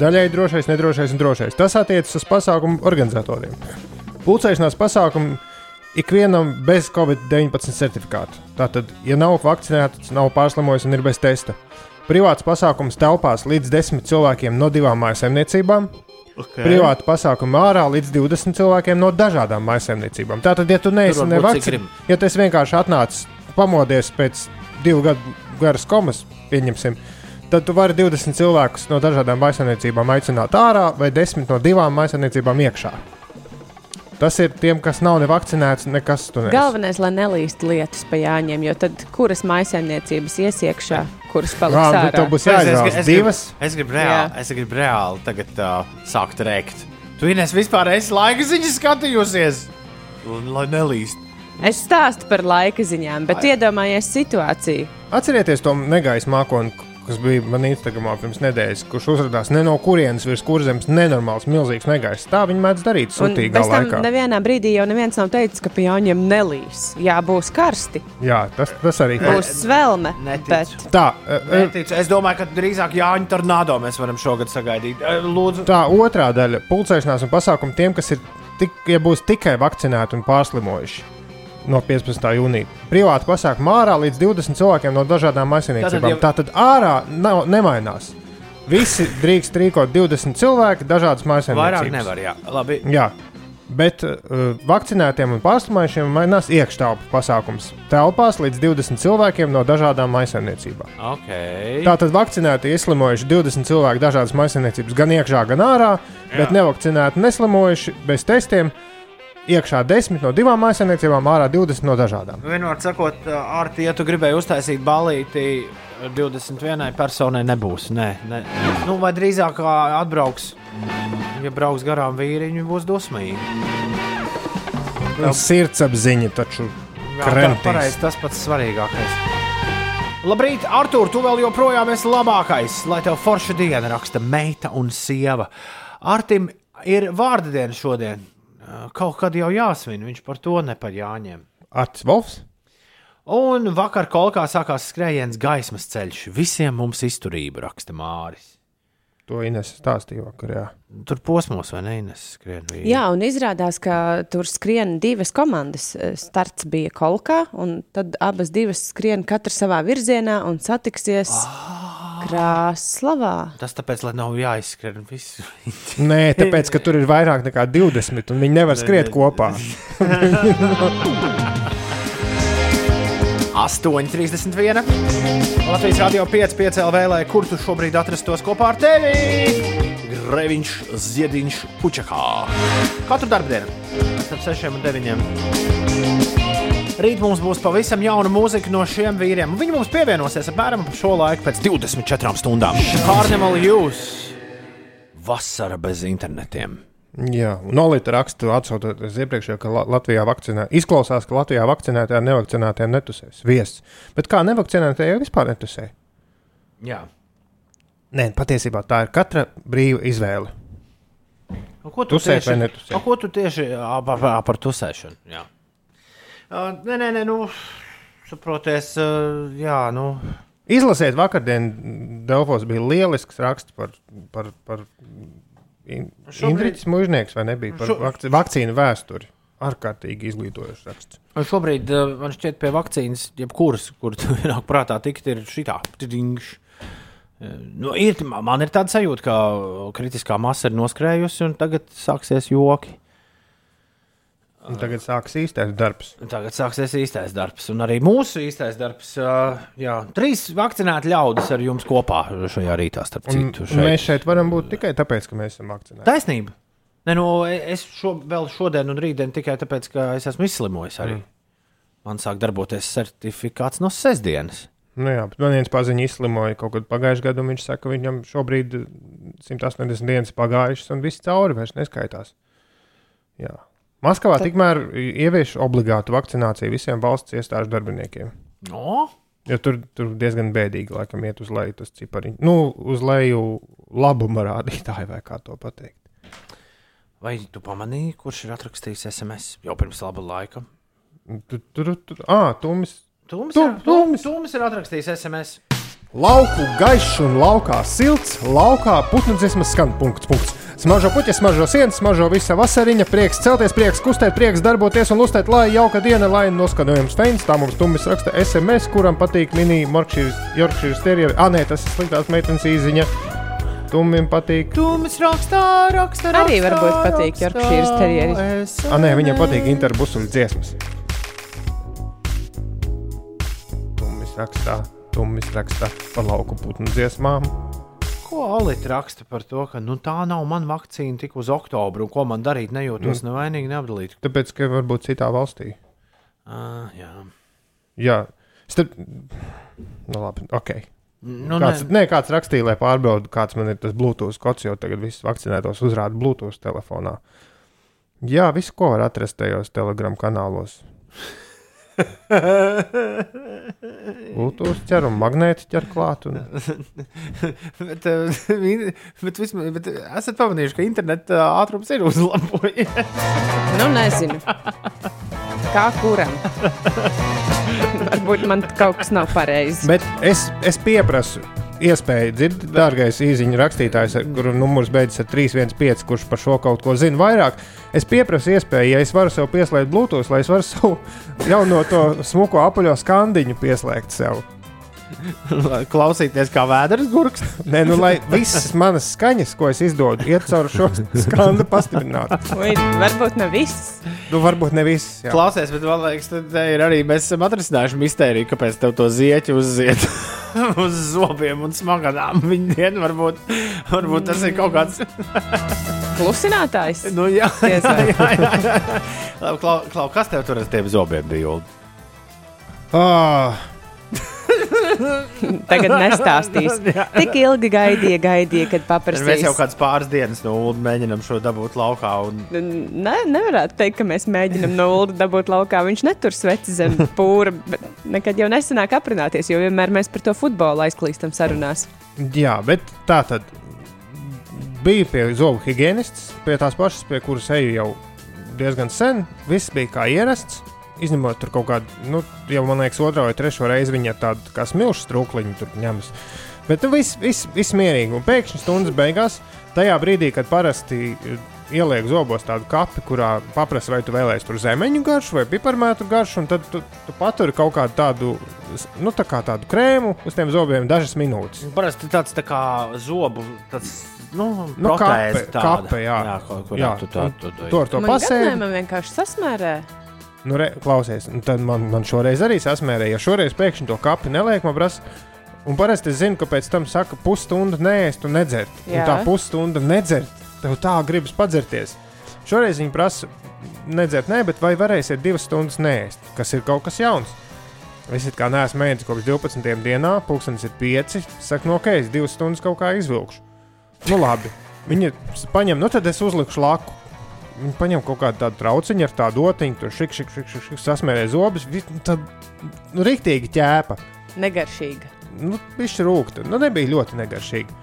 Daļai drošais, nedrošais un drošais. Tas attiecas uz pasākumu organizatoriem. Pulcēšanās pasākumu ikvienam bez Covid-19 certifikāta. Tātad, ja nav vakcinēts, nav pārslimojis un ir bez testa. Privāts pasākums telpās līdz 10 cilvēkiem no divām mājsaimniecībām. Okay. Privāta pasākuma ārā līdz 20 cilvēkiem no dažādām mājsaimniecībām. Tātad, ja tu neesi nevakcinēts, ja tas vienkārši atnācis, pamodies pēc divu gadu garas komas, pieņemsim, tad tu vari 20 cilvēkus no dažādām maisaimniecībām aicināt ārā vai 10 no divām maisaimniecībām iekšā. Tas ir tiem, kas nav nevakcinēts, nekas tur nav. Galvenais, lai nelīst lietus pa jāņem, jo tad kuras maisaimniecības iesiekšā, kuras Jā, paliks bet ārā. tev būs jāizvēlas es divas. Es gribu reāli, Jā. es gribu reāli tagad uh, sākt rēkt. Tu Ines vispār esi laika ziņas skatījusies. Un, lai nelīst. Es stāstu par laika ziņām, bet iedomājies situāciju. Atcerieties to negaisa mākoni, kas bija manā Instagramā pirms nedēļas, kurš uzrādījās ne no kurienes virs kurzemes nenormāls, milzīgs negaiss. Tā viņi mēdz darīt sūtīgā laikā. nevienā brīdī jau neviens nav teicis, ka pie jāņem nelīs. Jā, būs karsti, Jā, tas, tas arī būs svelme. neticu. Bet Tā, e, e, Neticu. Es domāju, ka drīzāk Jāņa tornado mēs varam šogad sagaidīt. Eh, Lūdzu, tā otrā daļa - pulcēšanās un pasākumu tiem, kas ir tik, ja būs tikai vakcinēti un pārslimojuši. No 15. jūnija. Privāti pasākumi ārā līdz 20 cilvēkiem no dažādām Tātad maisiņiem. jau- Tātad ārā nav, nemainās. Visi drīkst rīkot 20 cilvēki, dažādas maisiņas. vairāk nevar. Jā, labi. Jā, bet uh, vakcinētiem un pārslimojušiem mainās iekštelpu pasākums. Telpās līdz 20 cilvēkiem no dažādām maisaimniecībām. Okay. Tātad vakcinēti ieslimojuši 20 cilvēki dažādas maisaimniecības, gan iekšā, gan ārā, bet nevakcinēti neslimojuši bez testiem iekšā 10 no divām maisaimniecībām, ārā 20 no dažādām. Vienmēr sakot, Arti, ja tu gribēji uztaisīt balīti 21 personai, nebūs. Nē, nē. Nu, vai drīzāk atbrauks, ja brauks garām vīriņi, būs dusmīgi. Un Sirdsapziņa taču tā pareizi, tas pats svarīgākais. Labrīt, Artur, tu vēl joprojām esi labākais, lai tev forša diena raksta meita un sieva. Artim ir vārda diena šodien. Kaut kad jau jāsvin, viņš par to nepaļāņem. Arts Volfs. Un vakar kolkā sākās skrējiens gaismas ceļš. Visiem mums izturība, raksta Māris. To Ines stāstīja vakar. Jā. Tur posmos vai ne? Ines skrien vīri. Jā, un izrādās, ka tur skrien divas komandas. Starts bija kolkā, un tad abas divas skrien katra savā virzienā un satiksies Krāslavā. Tas tāpēc, lai nav jāizskrien visu. Nē, tāpēc, ka tur ir vairāk nekā 20, un viņi nevar skriet kopā. 8,31. Latvijas radio 5,5 LV, lai kur tu šobrīd atrastos kopā ar tevi? Greviņš, Ziediņš, Puķakā. Katru darbdienu starp 6 un 9. Rīt mums būs pavisam jauna mūzika no šiem vīriem. Viņi mums pievienosies apmēram ap šo laiku pēc 24 stundām. Carnival Jūs! Vasara bez internetiem. Jā, un Olīte raksta, atsaucoties iepriekšējā, ka La- Latvijā vakcinē. Izklausās, ka Latvijā vakcinētie ar nevakcinētiem netusēs. Viesis. Bet kā nevakcinētie jau vispār netusē? Jā. Nē, patiesībā tā ir katra brīva izvēle. Ko tu Tusēt tieši, Ko tu tieši ā, pa- pa- par tusēšanu? Jā. Uh, nē, nē, nē, nu, saproties, uh, jā, nu. Izlasiet, vakardien Delfos bija lielisks raksts par, par, par in, Indričs Mužnieks, vai nebija par Šo- vakci, vakcīnu vēsturi. Ārkārtīgi izglītojošs raksts. Un Šobrīd uh, man šķiet, pie vakcīnas, jebkuras, kur tu nāk prātā tikt, ir šitā. tidingš. Uh, Nu, ir, man ir tāda sajūta, ka kritiskā masa ir noskrējusi, un tagad sāksies joki. Un tagad sāksies īstais darbs. Tagad sāksies īstais darbs, un arī mūsu īstais darbs. Jā, trīs vakcinēti ļaudis ar jums kopā šajā rītā, starp citu. un mēs šeit varam būt tikai tāpēc, ka mēs esam vakcinēti. Taisnība. Ne, nu, es šo, vēl šodien un rītdien tikai tāpēc, ka es esmu izslimojis arī. Mm. Man sāk darboties certifikāts no sestdienas. Nu jā, man viens paziņa izslimoja kaut kad pagājušajā gadā, viņš saka, ka viņam šobrīd 180 dienas pagājušas, un viss cauri vairs neskaitās. Jā. Maskavā Tad... tikmēr ievieš obligātu vakcināciju visiem valsts iestāžu darbiniekiem. No? Jo tur, tur diezgan bēdīgi, laikam, iet uz leju tas cipariņš. Nu, uz leju labuma rādītāji, vai kā to pateikt. Vai tu pamanīji, kurš ir atrakstījis SMS jau pirms laba laika? Tur, tur, tur, ah, tumis. Tūmis, Tu- ir, Tūmis. Tūmis ir atrakstījis SMS. Lauku gaišs un laukā silts, laukā putnu dziesmas skan. Punkts, punkts. Smaržo puķis, smaržo sienas, smaržo visa vasariņa, prieks celties, prieks kustēt, prieks darboties un lustēt, lai jauka diena, lai noskanojums feins. Tā mums tumis raksta SMS, kuram patīk mini Yorkshire terrieri. Ah, nē, tas ir sliktās meitenes īziņa. Tumim patīk. Tūmis rakstā, rakstā. Arī varbūt patīk Yorkshire terrieri. Ah, nē, viņam patīk interbusuļu dziesmas. Tumis rakstā, tumis rakstā par lauku putnu dziesmām. Ko Alita raksta par to, ka nu, tā nav mana vakcīna tik uz oktobru, un ko man darīt, nejūtos mm. nevainīgi, neapdalīti? Tāpēc, ka varbūt citā valstī. Uh, jā. Jā, starp... nu, labi, ok. Nu, Kāds, ne, nē, kāds rakstīja, lai pārbaudītu, kāds man ir tas Bluetooth kods, jo tagad viss vakcinētos uzrāda Bluetooth telefonā. Jā, visu, ko var atrast tajos telegram kanālos. Bluetooth ķer un magnēti ķer klāt. Un... bet, uh, bet, vismaz, bet esat pamanījuši, ka interneta ātrums ir uzlabojies. Nu, nezinu. Kā kuram? Varbūt man kaut kas nav pareizi. Bet es, es pieprasu iespēju dzirdēt, dārgais īsiņu rakstītājs, kuru numurs beidzas ar 315, kurš par šo kaut ko zina vairāk. Es pieprasu iespēju, ja es varu sev pieslēgt Bluetooth, lai es varu savu jauno to smuko apaļo skandiņu pieslēgt sev. Klausīties, kā vēders gurks. Nē, nu, lai visas manas skaņas, ko es izdodu, iet caur šo skandu pastiprinātu. Vai varbūt ne viss. Nu, varbūt ne visas. jā. Klausies, bet man liekas, tā ir arī mēs esam atrisinājuši mistēriju, kāpēc tev to zieķi uzziet uz zobiem un smaganām. Viņa diena varbūt, varbūt tas ir kaut kāds. Klusinātājs. Nu, jā, jā, jā, jā, Klau, Klau, kas tev tur ar tiem zobiem bija? Ah, Tagad nestāstīs. Tik ilgi gaidīja, gaidīja, kad Mēs paprasīs. jau kādas pāris dienas no Ulu mēģinām šo dabūt laukā. Un... Ne, nevarētu teikt, ka mēs mēģinām no Ulu dabūt laukā. Viņš netur sveci zem pūra, nekad jau nesanāk aprunāties, jo vienmēr mēs par to futbolu aizklīstam sarunās. jā, bet tā tad bija pie zobu higienists, pie tās pašas, pie kuras eju jau diezgan sen. Viss bija kā ierasts. Izņemot tur kaut kādu, nu, jau man liekas, otrā vai trešā reize viņa tādu kā smilšu strūkliņu tur ņemas. Bet nu, viss vis, vis mierīgi. Un pēkšņi stundas beigās, tajā brīdī, kad parasti eh, ieliek zobos tādu kapi, kurā paprasa, vai tu vēlēsies tur zemeņu garšu vai piparmētru garšu, un tad tu, tu paturi kaut kādu tādu, nu, tā kā tādu krēmu uz tiem zobiem dažas minūtes. Parasti tāds tā kā zobu. Tāds... Nu, Nu, protēze kape, tāda. kape, jā. jā kaut kur Jā, tu tā, un tu, tu, Tu ar to Man pasēdi. gan man vienkārši sasmērē. Nu, re, klausies, un tad man, man šoreiz arī sasmērēja. Ja šoreiz pēkšņi to kapi neliek, man prasa. Un parasti es zinu, ka pēc tam saka, pusstundu nēst un nedzert. Un Jā. tā pusstunda nedzert, tev tā gribas padzerties. Šoreiz viņi prasa, nedzert, nē, bet vai varēsiet divas stundas nēst, kas ir kaut kas jauns. Es kā neesmu mēģinājis kopš 12. dienā, pulkstenis ir 5. Saka, no ok, es divas stundas kaut kā izvilkšu. Nu, labi. Viņi paņem, nu tad es uzlikšu laku. Viņi paņem kaut kādu tādu trauciņu ar tādu otiņu, tur šik, šik, šik, šik, šik sasmērē zobus. vi- Tad, nu, rīktīgi ķēpa. Negaršīga. Nu, viņš rūkta. Nu, nebija ļoti negaršīgi.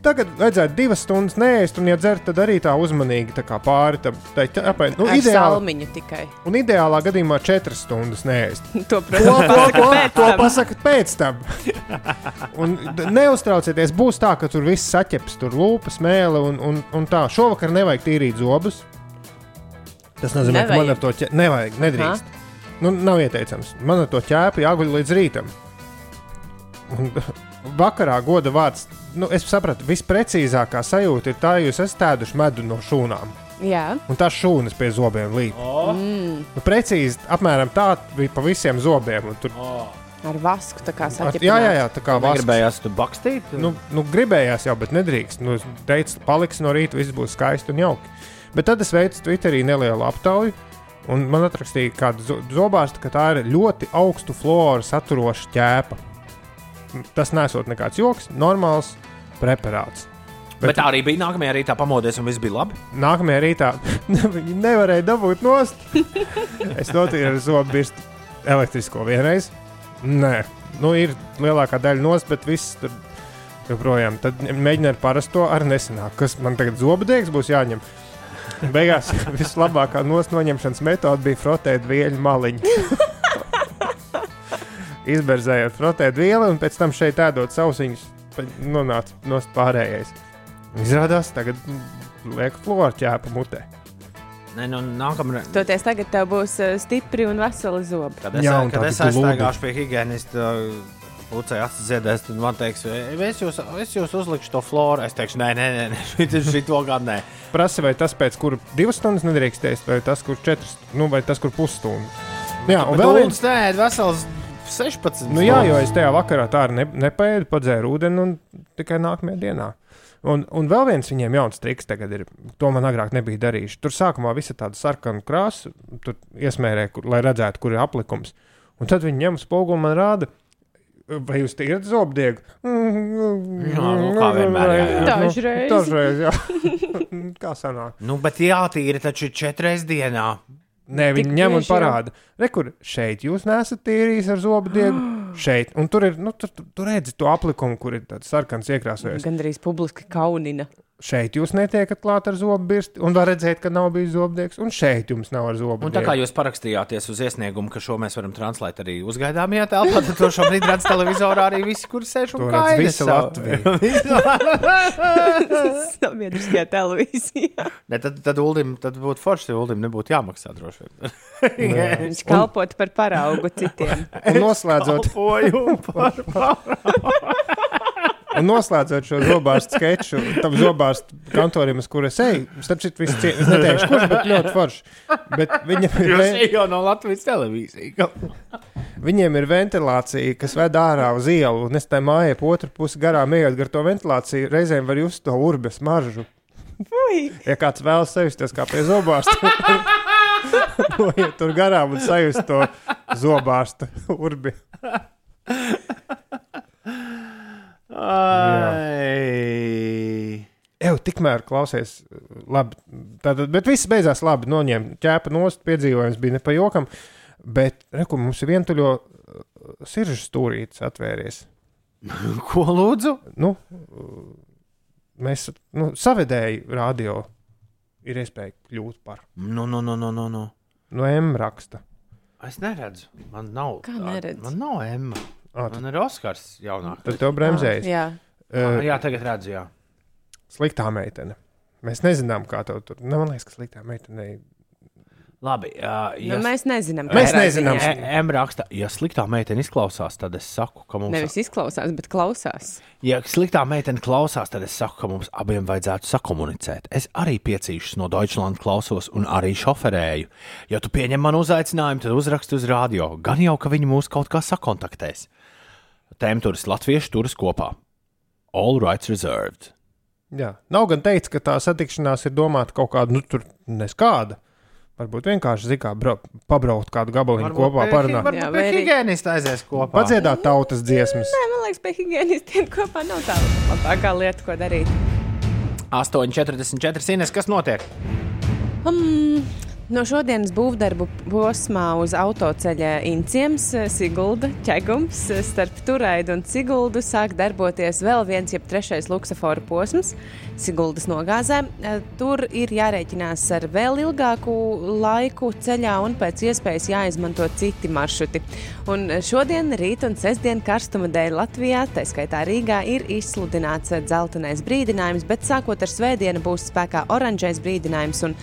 Tagad vajadzētu divas stundas nēst, un, ja dzer, tad arī tā uzmanīgi tā pāri tam tai ķēpai. Nu, ideāli, tikai. un ideālā gadījumā četras stundas nēst. To, To, protams, to, to, to tam. pasakat pēc tam. Un neuztraucieties, būs tā, ka tur viss saķeps, tur lūpas, mēlē un, un, un tā. Šovakar nevajag tīrīt zobus. Tas nozīmē, ka man Nevajag. ar to ķēpu nevajag, nedrīkst. Nu, nav ieteicams. Man ar to ķēpu jāguļ līdz rītam. Un, vakarā goda vārds, nu, es sapratu, visprecīzākā sajūta ir tā, ja jūs esat ēduši medu no šūnām. Jā, Un tās šūnas pie zobiem līp. Oh. Nu, precīzi, apmēram tā bija pa visiem zobiem. un Tur, oh. ar vasku tā kā saķepināt. jā, jā, jā, tā kā vasks. gribējās tu bakstīt. Nu, nu, gribējās jau, bet nedrīkst. Nu, es teicu, paliks no rīta, viss būs skaisti un jauki. Bet tad es veicu Twitterī nelielu aptauju, un man atrakstīja kāda zo- zobārsta, ka tā ir ļoti augstu floru saturoša ķēpa. Tas nesot nekāds joks, normāls preparāts. Bet, bet tā arī bija nākamajā rītā pamodies, un viss bija labi. Nākamajā rītā viņi nevarēja dabūt nost. es notīru ar zobu birstu elektrisko vienreiz. Nē, nu ir lielākā daļa nost, bet viss tur joprojām. Tad mēģina ar parasto ar nesenāk, kas man tagad zobu dēks būs jāņem. Beigās vislabākā nost noņemšanas metode bija frotēt vieļu maliņu. Izberzējot frotēt vielu un pēc tam šeit ēdot sausiņus, nonāca nost pārējais. Izrādās, tagad lieku floru ķēpu mutē. Nē, nu, nākamā reizē. Toties tagad tev būs uh, stipri un veseli zobi. Kad es, Jā, kad es aizstāgāšu pie higienista, pucei acis ziedēs, tad man teiks, es jūs, es jūs uzlikšu to floru. Es teikšu, nē, nē, nē, nē šit- šito gan nē. Prasa, vai tas pēc kur divas stundas nedrīkst ēst, vai tas, kur četras, nu, vai tas, kur pusstundu. Jā, un vēl viens. nē, vesels 16. Nu, jā, jo es tajā vakarā tā arī ne, nepēdu, padzēru ūdeni un tikai nākamajā dienā. Un, un vēl viens viņiem jauns triks tagad ir. To man agrāk nebija darījuši. Tur sākumā viss ir tāda sarkana krāsa, tur iesmērē, kur, lai redzētu, kur ir aplikums. Un tad viņi ņem spoguli un man rāda, vai jūs tīrat zobdiegu? Jā, nu, kā vienmēr, jā, jā. Dažreiz. Dažreiz, jā. kā sanāk? Nu, bet jātīra taču četras dienā. Nē, viņi ņem un parāda. Re, kur šeit jūs nesat tīrījis ar zobu diegu. šeit. Un tur ir, nu, tur, tur, redzi to aplikumu, kur ir tāds sarkans iekrāsojis. Gan arī publiski kaunina. Šeit jūs netiekat klāt ar zobu birsti, un var redzēt, ka nav bijis zobdiegs. Un šeit jums nav ar zobu. Un tā kā jūs parakstījāties uz iesniegumu, ka šo mēs varam translēt arī uzgaidāmajā telpā, tad to šobrīd redz televizorā arī visi, kur sēž un gaida visa savu- Sabiedriskajā televīzijā. Ne, tad, tad, Uldim, tad būtu forši, ja Uldim nebūtu jāmaksā droši vien. Viņš kalpot par paraugu citiem. Un noslēdzot, Poju par un noslēdzot šo zobārstu sketču, tam zobārstu kantorim, uz kuras eju, starp citu, visi cie... es neteikšu, kurš, bet ļoti forši. Bet viņam ir, ve- jau no Latvijas televīzijas. viņiem ir ventilācija, kas ved ārā uz ielu, un es tam mājai pa otru pusi garām ejot gar to ventilāciju, reizēm var just to urbes maržu. Ja kāds vēlas sajusties kā pie zobārsta, noiet tur garām un sajust to zobārsta urbi. Ai. Eju, tikmēr klausies, labi. Tātad, bet viss beidzās labi. Noņēma ķēpa nost, piedzīvojums bija ne pa jokam. Bet, reku, mums ir vientuļo uh, siržu stūrītis atvērties. Ko lūdzu? Nu, mēs, nu, savedēji radio ir iespēja kļūt par. Nu, nu, nu, nu, nu, nu. No M raksta. Es neredzu. Man nav. Kā neredz? Man nav Emma. Ā, tad- Man ir Oskars jaunāks. Tad tev bremzējas. Jā, Uh, Jā, tagad redzu, jā. sliktā meitene. Mēs nezinām, kā tev tur. Nu, man liekas, ka sliktā meitene. Labi. Uh, nu, mēs nezinām. Mēs katrā nezinām. ziņā. E, M raksta, ja sliktā meitene izklausās, tad es saku, ka mums Nevis izklausās, bet klausās. Ja sliktā meitene klausās, tad es saku, ka mums abiem vajadzētu sakomunicēt. Es arī piecīšos no Deutschlandes, klausos un arī šoferēju. Ja tu pieņem manu uzaicinājumu, tad uzrakstu uz radio. Gan jau, ka viņi mūs kaut kā sakontaktēs. Tēmturis latviešu turas kopā. All rights reserved. Jā, nav gan teikts, ka tā satikšanās ir domāta kaut kāda, nu, tur neskāda. Varbūt vienkārši, zināmā kā, brau, pabraukt kādu gabaliņu kopā, parunāt. Varbūt Jā, vai arī- higienista aizies kopā. Padziedāt tautas dziesmas. Nē, man liekas, pie higienistiem kopā nav tā labākā lieta, ko darīt. 8,44 Ines, kas notiek? Um, no šodienas būvdarbu posmā uz autoceļa Inciems, Sigulda, Čegums, starp Turaidu un Siguldu sāk darboties vēl viens, jeb trešais luksusforu posms. Siguldas nogāzē. Tur ir jārēķinās ar vēl ilgāku laiku ceļā un pēc iespējas jāizmanto citi maršruti. Un šodien, rīt un sestdien karstuma dēļ Latvijā, tā skaitā Rīgā, ir izsludināts dzeltenais brīdinājums, bet sākot ar svētdienu būs spēkā oranžais brīdinājums un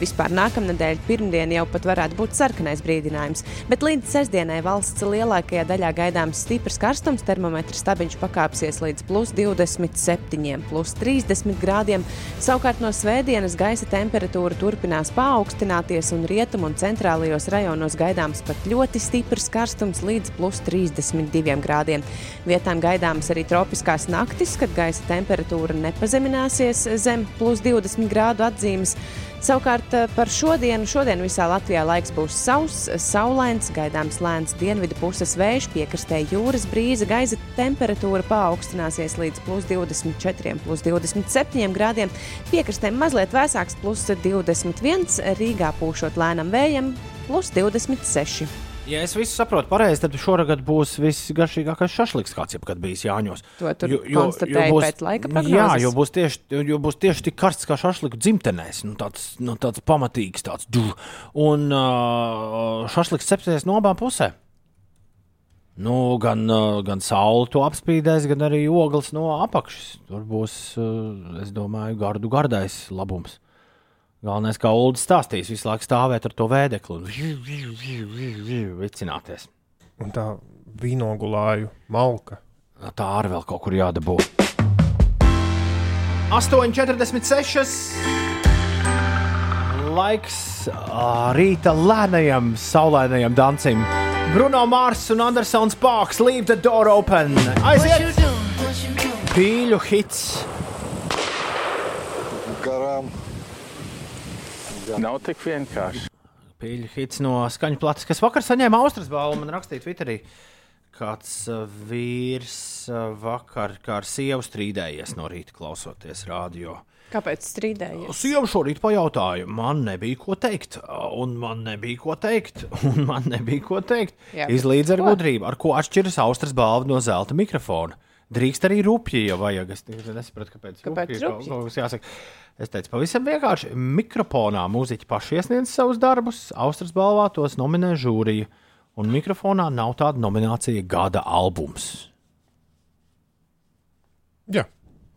vispār nākamnedēļ pirmdien jau pat varētu būt sarkanais brīdinājums. Bet līdz sestdienai valsts lielākajā daļā gaidāms stiprs karstums, termometra stabiņš pakāpsies līdz plus 27, plus 30 grādiem. Savukārt no svētdienas gaisa temperatūra turpinās paaugstināties, un rietumu un centrālajos rajonos gaidāms pat ļoti stiprs karstums līdz plus 32 grādiem. Vietām gaidāmas arī tropiskās naktis, kad gaisa temperatūra nepazemināsies zem plus 20 grādu atzīmes. Savukārt eh, par šodienu, šodien visā Latvijā laiks būs sauss, saulains, gaidāms lēns dienvidu puses vējš, piekrastē jūras brīze, gaisa temperatūra paaugstināsies līdz plus 24, plus 27 grādiem, piekrastē mazliet vēsāks, plus 21, Rīgā pūšot lēnam vējam, plus 26. Ja es visu saprotu pareizi, tad šogad būs visgaršīgākais šašliks, kāds jebkad bijis Jāņos. To tur konstatēja pēc laika prognozes? Jā, jo būs tieši, jo būs tieši tik karsts kā šašliku dzimtenēs. Nu, tāds, nu, tāds pamatīgs, tāds džu. Un uh, šašliks cepsies no abām pusēm. Nu, gan, gan saule to apspīdēs, gan arī ogles no apakšas. Tur būs, es domāju, gardu gardais labums. Galvenais, kā Ulas stāstīs, visu laiku stāvēt ar to vēdekli un vicināties. Un tā vīnogulāju malka. Tā arī vēl kaut kur jādabū. 8,46. Laiks rīta lēnajam, saulainajam dancim. Bruno Mars un Andersons Pārks, leave the door open. Aiziet! Pīļu hits. Garām. Nav tik vienkārši. Pīļu hits no skaņu plates, kas vakar saņēma Austrijas balvu. Man rakstīja Twitterī, kāds vīrs vakar kā ar sievu strīdējies no rīta klausoties radio. Kāpēc strīdējies? Sieva šorīt pajautāja, man nebija ko teikt, un man nebija ko teikt, un man nebija ko teikt. Jā, Izlīdz ar ko? gudrību, ar ko atšķiras Austrijas balva no zelta mikrofona. Drīkst arī rupji, ja vajag. Es tikai nesaprotu, kāpēc. Kāpēc rupji, rupji? kaut jāsaka. Es teicu, pavisam vienkārši. Mikrofonā mūziķi paši iesniedz savus darbus, Austrijas balvā tos nominē žūrija, un mikrofonā nav tāda nominācija gada albums. Jā,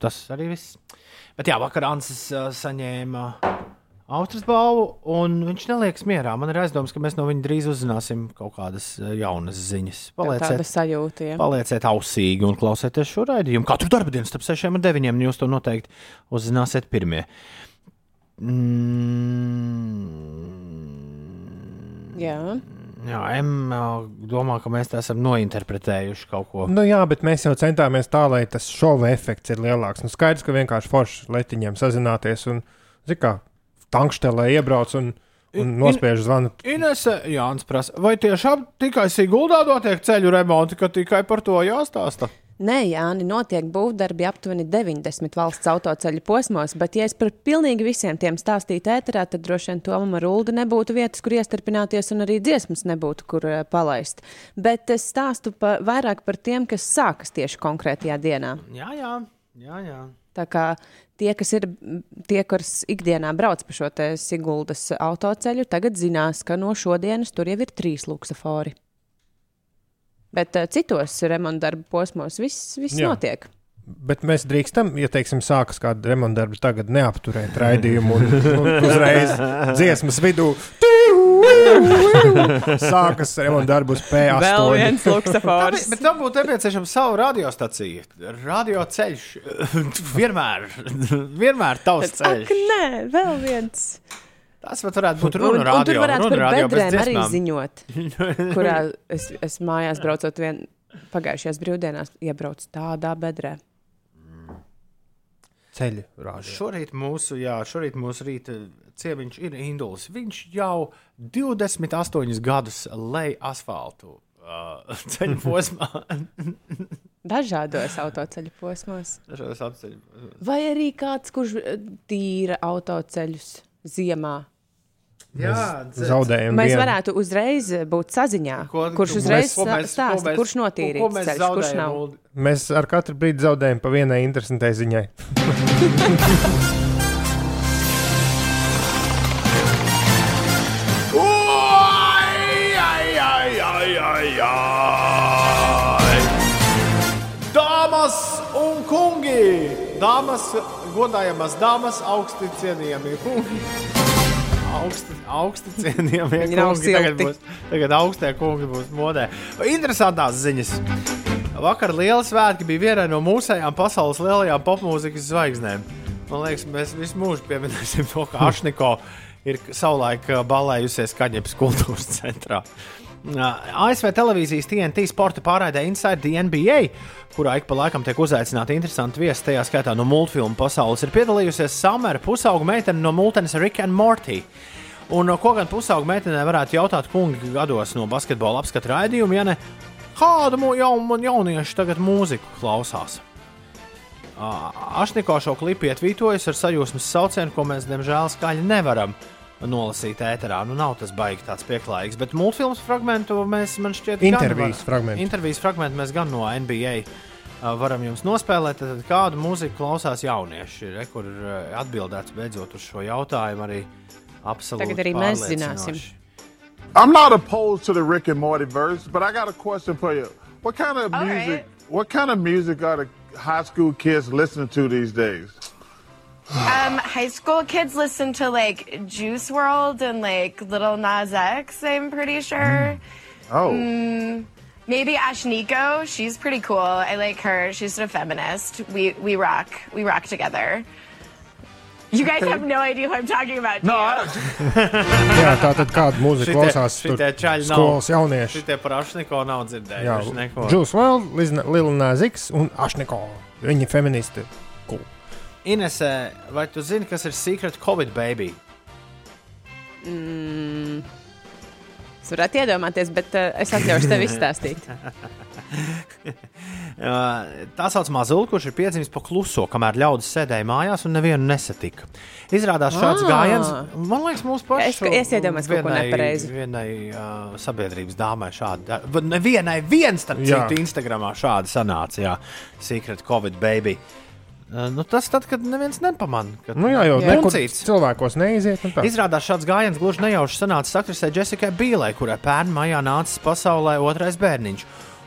Tas arī viss. Bet jā, vakar Ansis uh, saņēma Austrijas balvu, un viņš neliekas mierā. Man ir aizdoms, ka mēs no viņa drīz uzzināsim kaut kādas uh, jaunas ziņas. Palieciet, sajūta. Ja. palieciet ausīgi un klausieties šo raidījumu. Katru darbu dienu starp 6 un 9. un Jūs to noteikti uzzināsiet pirmie. Mm, Jā. Jā, Emma domā, ka mēs tā esam nointerpretējuši kaut ko. Nu, jā, bet mēs jau centāmies tā, lai tas šova efekts ir lielāks. Nu, skaidrs, ka vienkārši forši letiņiem sazināties un, zināmā kā, tankštelē iebrauc un, un nospiež zvanu. Inese Jānis prasa, vai tiešām tikai Siguldā notiek ceļu remonti, ka tikai par to jāstāsta? Nē, Jāni, notiek būvdarbi aptuveni 90 valsts autoceļu posmos, bet, ja es par pilnīgi visiem tiem stāstītu ēterā, tad droši vien Tomam ar Ulu nebūtu vietas, kur iestarpināties, un arī dziesmas nebūtu, kur uh, palaist. Bet es stāstu pa, vairāk par tiem, kas sākas tieši konkrētajā dienā. Jā, jā, jā. jā. Tā kā tie, kas ir tie, kas ikdienā brauc pa šo Siguldas autoceļu, tagad zinās, ka no šodienas tur jau ir trīs luksafori. Bet uh, citos remonta darbu posmos viss, viss Jā. notiek. Bet mēs drīkstam, ja teiksim, sākas kāda remonta darba, tagad neapturēt raidījumu un, un uzreiz dziesmas vidū. Sākas remonta darbus P8. Vēl viens Tā, luksafors. bet tam būtu nepieciešama savu radiostaciju. Radio ceļš. vienmēr, vienmēr tavs ceļš. Ak, nē, vēl viens. Tas varētu būt Un, runa un radio. tur varētu runa par bedrēm arī ziņot, kurā es, es mājās braucot vien pagājušajās brīvdienās, iebraucu tādā bedrē. Ceļu rāžu. Šorīt mūsu, jā, šorīt mūsu rīta ciemiņš ir Induls. Viņš jau 28 gadus lej asfaltu uh, ceļu posmā. Dažādos autoceļu posmos. Dažādos apceļu. Vai arī kāds, kurš tīra autoceļus ziemā. Jā. Zaudējam Mēs vienu. varētu uzreiz būt saziņā. Ko- kurš uzreiz stāsta, kurš ko- ko notīrīja mēs ceļš, kurš nav. Mēs ar katru brīdi zaudējam pa vienai interesantai ziņai. Oi, ai, ai, ai, ai, ai. Dāmas un kungi! Dāmas, godājamas dāmas, augsti cienījamie kungi! Augsti, augsti cienījamie kungi. Tagad, silti. būs, tagad augstie kungi būs modē. Interesantās ziņas. Vakar liela svētki bija vienai no mūsējām pasaules lielajām popmūzikas zvaigznēm. Man liekas, mēs visu mūžu pieminēsim to, ka Ašniko ir savulaik uh, balējusies Kaņepes kultūras centrā. Uh, ASV televīzijas TNT sporta pārraidē Inside the NBA, kurā ik pa laikam tiek uzaicināti interesanti viesi, tajā skaitā no multfilmu pasaules, ir piedalījusies Samera pusauga meitene no multens Rick and Morty. Un uh, ko gan pusauga meitenē varētu jautāt kungi gados no basketbola apskata raidījuma, ja ne kādu jaunu jauniešu tagad mūziku klausās? Uh, Ašniko šo klipu ietvītojas ar sajūsmas saucienu, ko mēs, diemžēl, skaļi nevaram nolasīt ēterā. Nu, nav tas baigi tāds pieklājīgs, bet multfilmu fragmentu mēs, man šķiet, Intervijas var- fragmentu. Intervijas fragmentu mēs gan no NBA uh, varam jums nospēlēt. Tad, kādu mūziku klausās jaunieši? Re, kur uh, atbildēts beidzot uz šo jautājumu arī absolūti. Tagad arī mēs zināsim. I'm not opposed to the Rick and Morty verse, but I got a question for you. What kind of All music? right. What kind of music are the high school kids listening to these days? Um, high school kids listen to like Juice World and like Little Nas X. I'm pretty sure. Oh, Maybe Ashniko. She's pretty cool. I like her. She's a feminist. We we rock. We rock together. You guys have no idea who I'm talking about. do no, you? I, Jā, tā tad kāda mūzika Šitie- klausās tur šitie čaļi nav. skolas jaunieši. Šitie par Ašniko nav Jā, dzirdējuši neko. Jules Well, Lila Nāziks un Ašniko. Viņi ir feministi. Inesē, vai tu zini, kas ir Secret Covid baby? Es varētu iedomāties, bet uh, es atļaušu tev izstāstīt. Uh, Tā saucamā zula, kurš ir piedzimis pa kluso, kamēr ļaudis sēdēja mājās un nevienu nesatika. Izrādās šāds Ah. gājiens, man liekas, mūsu pašu. Es- es iedomājos kaut ko vienai- nepareizi. Vienai uh, sabiedrības dāmai šādi. Nevienai viens, starp citu, Instagramā šādi sanāca, jā, Secret Covid baby. Uh, nu, tas tad, kad neviens nepamanā. kad- Nu, jā, jau Puncīts. cilvēkos neiziet. tā. Izrādās šāds gājiens gluži nejauši sanācis aktrisei Jessikai Bīlai, kurai pērn maijā nācis pasaulē otrais bērniņš.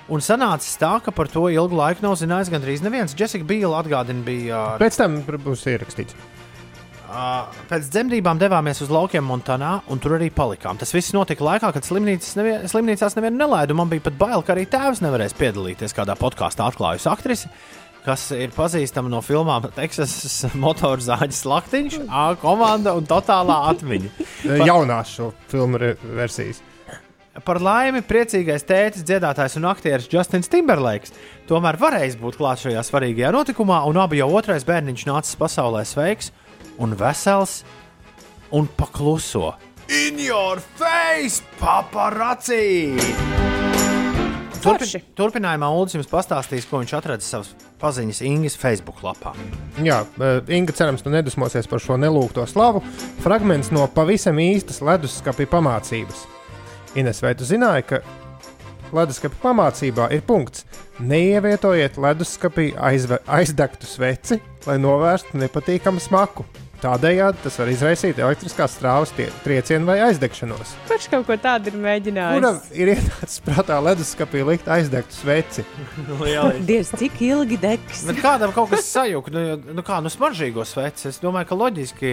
Un sanācis tā, ka par to ilgu laiku nav zinājis gandrīz neviens. Jessica Bīla atgādina, bija Pēc tam būs ierakstīts. uh, pēc dzemdībām devāmies uz laukiem Montanā, un tur arī palikām. Tas viss notika laikā, kad nevien, slimnīcās nevienu nelaidu. Man bija pat bail, ka arī tēvs nevarēs piedalīties kādā podkāstā atklājusi aktrisi. Kas ir pazīstama no filmām Teksasas motorzāģis Laktiņš, A komanda un totālā atmiņa. Jaunās šo filmu versijas. Par laimi, priecīgais tētis, dziedātājs un aktieris Justins Timberlakes tomēr varēs būt klāt šajā svarīgajā notikumā, un abi jau otrais bērniņš nācis pasaulē sveiks un vesels un pakluso. In your face, paparacī! Turpin, turpinājumā Ulas jums pastāstīs, ko viņš atradis savas paziņas Ingas Facebook lapā. Jā, eh, Inga, cerams, tu nedusmosies par šo nelūgto slavu. Fragments no pavisam īstas leduskapja pamācības. Ines, vai tu zināji, ka leduskapja pamācībā ir punkts? Neievietojiet leduskapī aizve, aizdegtu sveci, lai novērstu nepatīkamu smaku. Tādējādi tas var izraisīt elektriskās strāvas triecienu vai aizdegšanos. Kurš kaut ko tādu ir mēģinājis? Kuram ir ienācis prātā leduskapī likt aizdegtu sveci? Dievs, cik ilgi degs? Bet kādam kaut kas sajūta, nu, nu kā nu smaržīgo sveci. Es domāju, ka loģiski.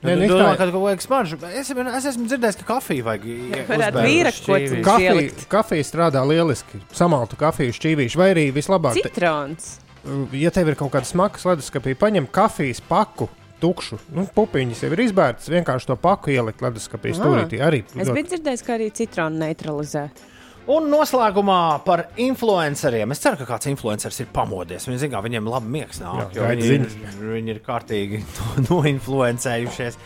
Nē, Nē, nu, nu, domāju, ka kaut vajag smaržu. Es, es esmu dzirdējis, ka kafiju vajag. ie- varētu uzbērt uz vīrakots šķīvīs. un- Kafija, kafija strādā lieliski. Samaltu kafiju šķīvīšu, vai arī vislabāk. Citrons. ja tev ir kaut kāda smaka leduskapī, paņem kafijas paku. Tukšu. Nu, pupiņas jau ir izbērtas. Vienkārši to paku ielikt leduskapī. Stūrītī arī. Es biju dzirdējis, ka arī citronu neutralizē. Un noslēgumā par influenceriem. Es ceru, ka kāds influenceris ir pamodies. Viņi zina, viņiem labi miegs nāk, jo viņi, ziņas. viņi ir kārtīgi no- noinfluencējušies.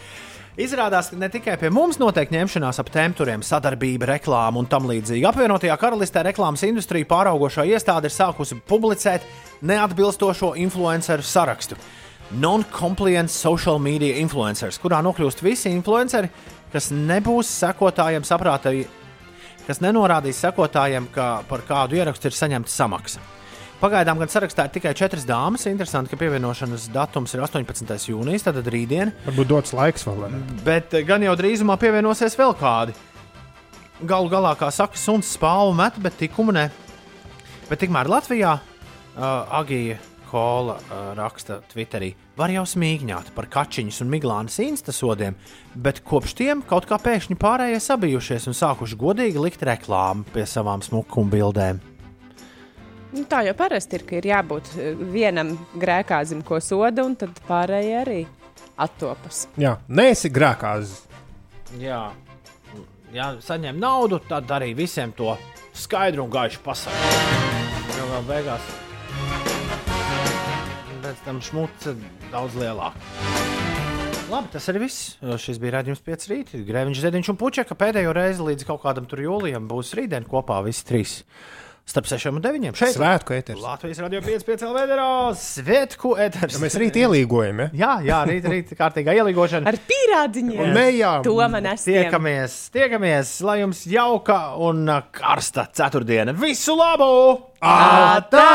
Izrādās, ka ne tikai pie mums notiek ņemšanās ap tēmturiem, sadarbība, reklāma un tam līdzīgi. Apvienotajā karalistē reklāmas industrija pāraugošā iestāde ir sākusi publicēt neatbilstošo influenceru sarakstu. Non-compliant social media influencers, kurā nokļūst visi influenceri, kas nebūs sekotājiem saprātīgi kas nenorādīs sekotājiem, ka par kādu ierakstu ir saņemta samaksa. Pagaidām gan sarakstā ir tikai četras dāmas. Interesanti, ka pievienošanas datums ir 18. jūnijas, tad rītdien. Varbūt dots laiks vēl. varētu. Bet eh, gan jau drīzumā pievienosies vēl kādi. Galu galā, kā saka, suns spālu met, bet tikumu ne. Bet tikmēr Latvijā uh, Agija Kola uh, raksta Twitterī, var jau smīgņāt par kačiņas un miglānas instasodiem, bet kopš tiem kaut kā pēkšņi pārējie sabijušies un sākuši godīgi likt reklāmu pie savām smukuma bildēm. Nu, tā jau parasti ir, ka ir jābūt eh, vienam grēkāzim, ko soda, un tad pārējie arī attopas. Jā, neesi grēkās. Jā, ja saņem naudu, tad arī visiem to skaidru un gaišu pasaka. Jo vēl beigās pēc tam ir daudz lielāka. Labi, tas arī viss. Šis bija redzējums pēc rīta. Grēviņš, Zediņš un Puķeka pēdējo reizi līdz kaut kādam tur jūlijam būs rītdien kopā visi trīs. Starp 6 un 9. Šeit Svētku eters. Latvijas radio 5,5 LVDRO Svētku eters. Mēs rīt ielīgojam. Ja? Jā, jā, rīt, rīt kārtīgā ielīgošana. Ar pīrādziņiem. Un mejām. To man esmu. Tiekamies, tiekamies, lai jums jauka un karsta ceturtdiena. Visu labu! Atā!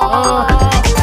啊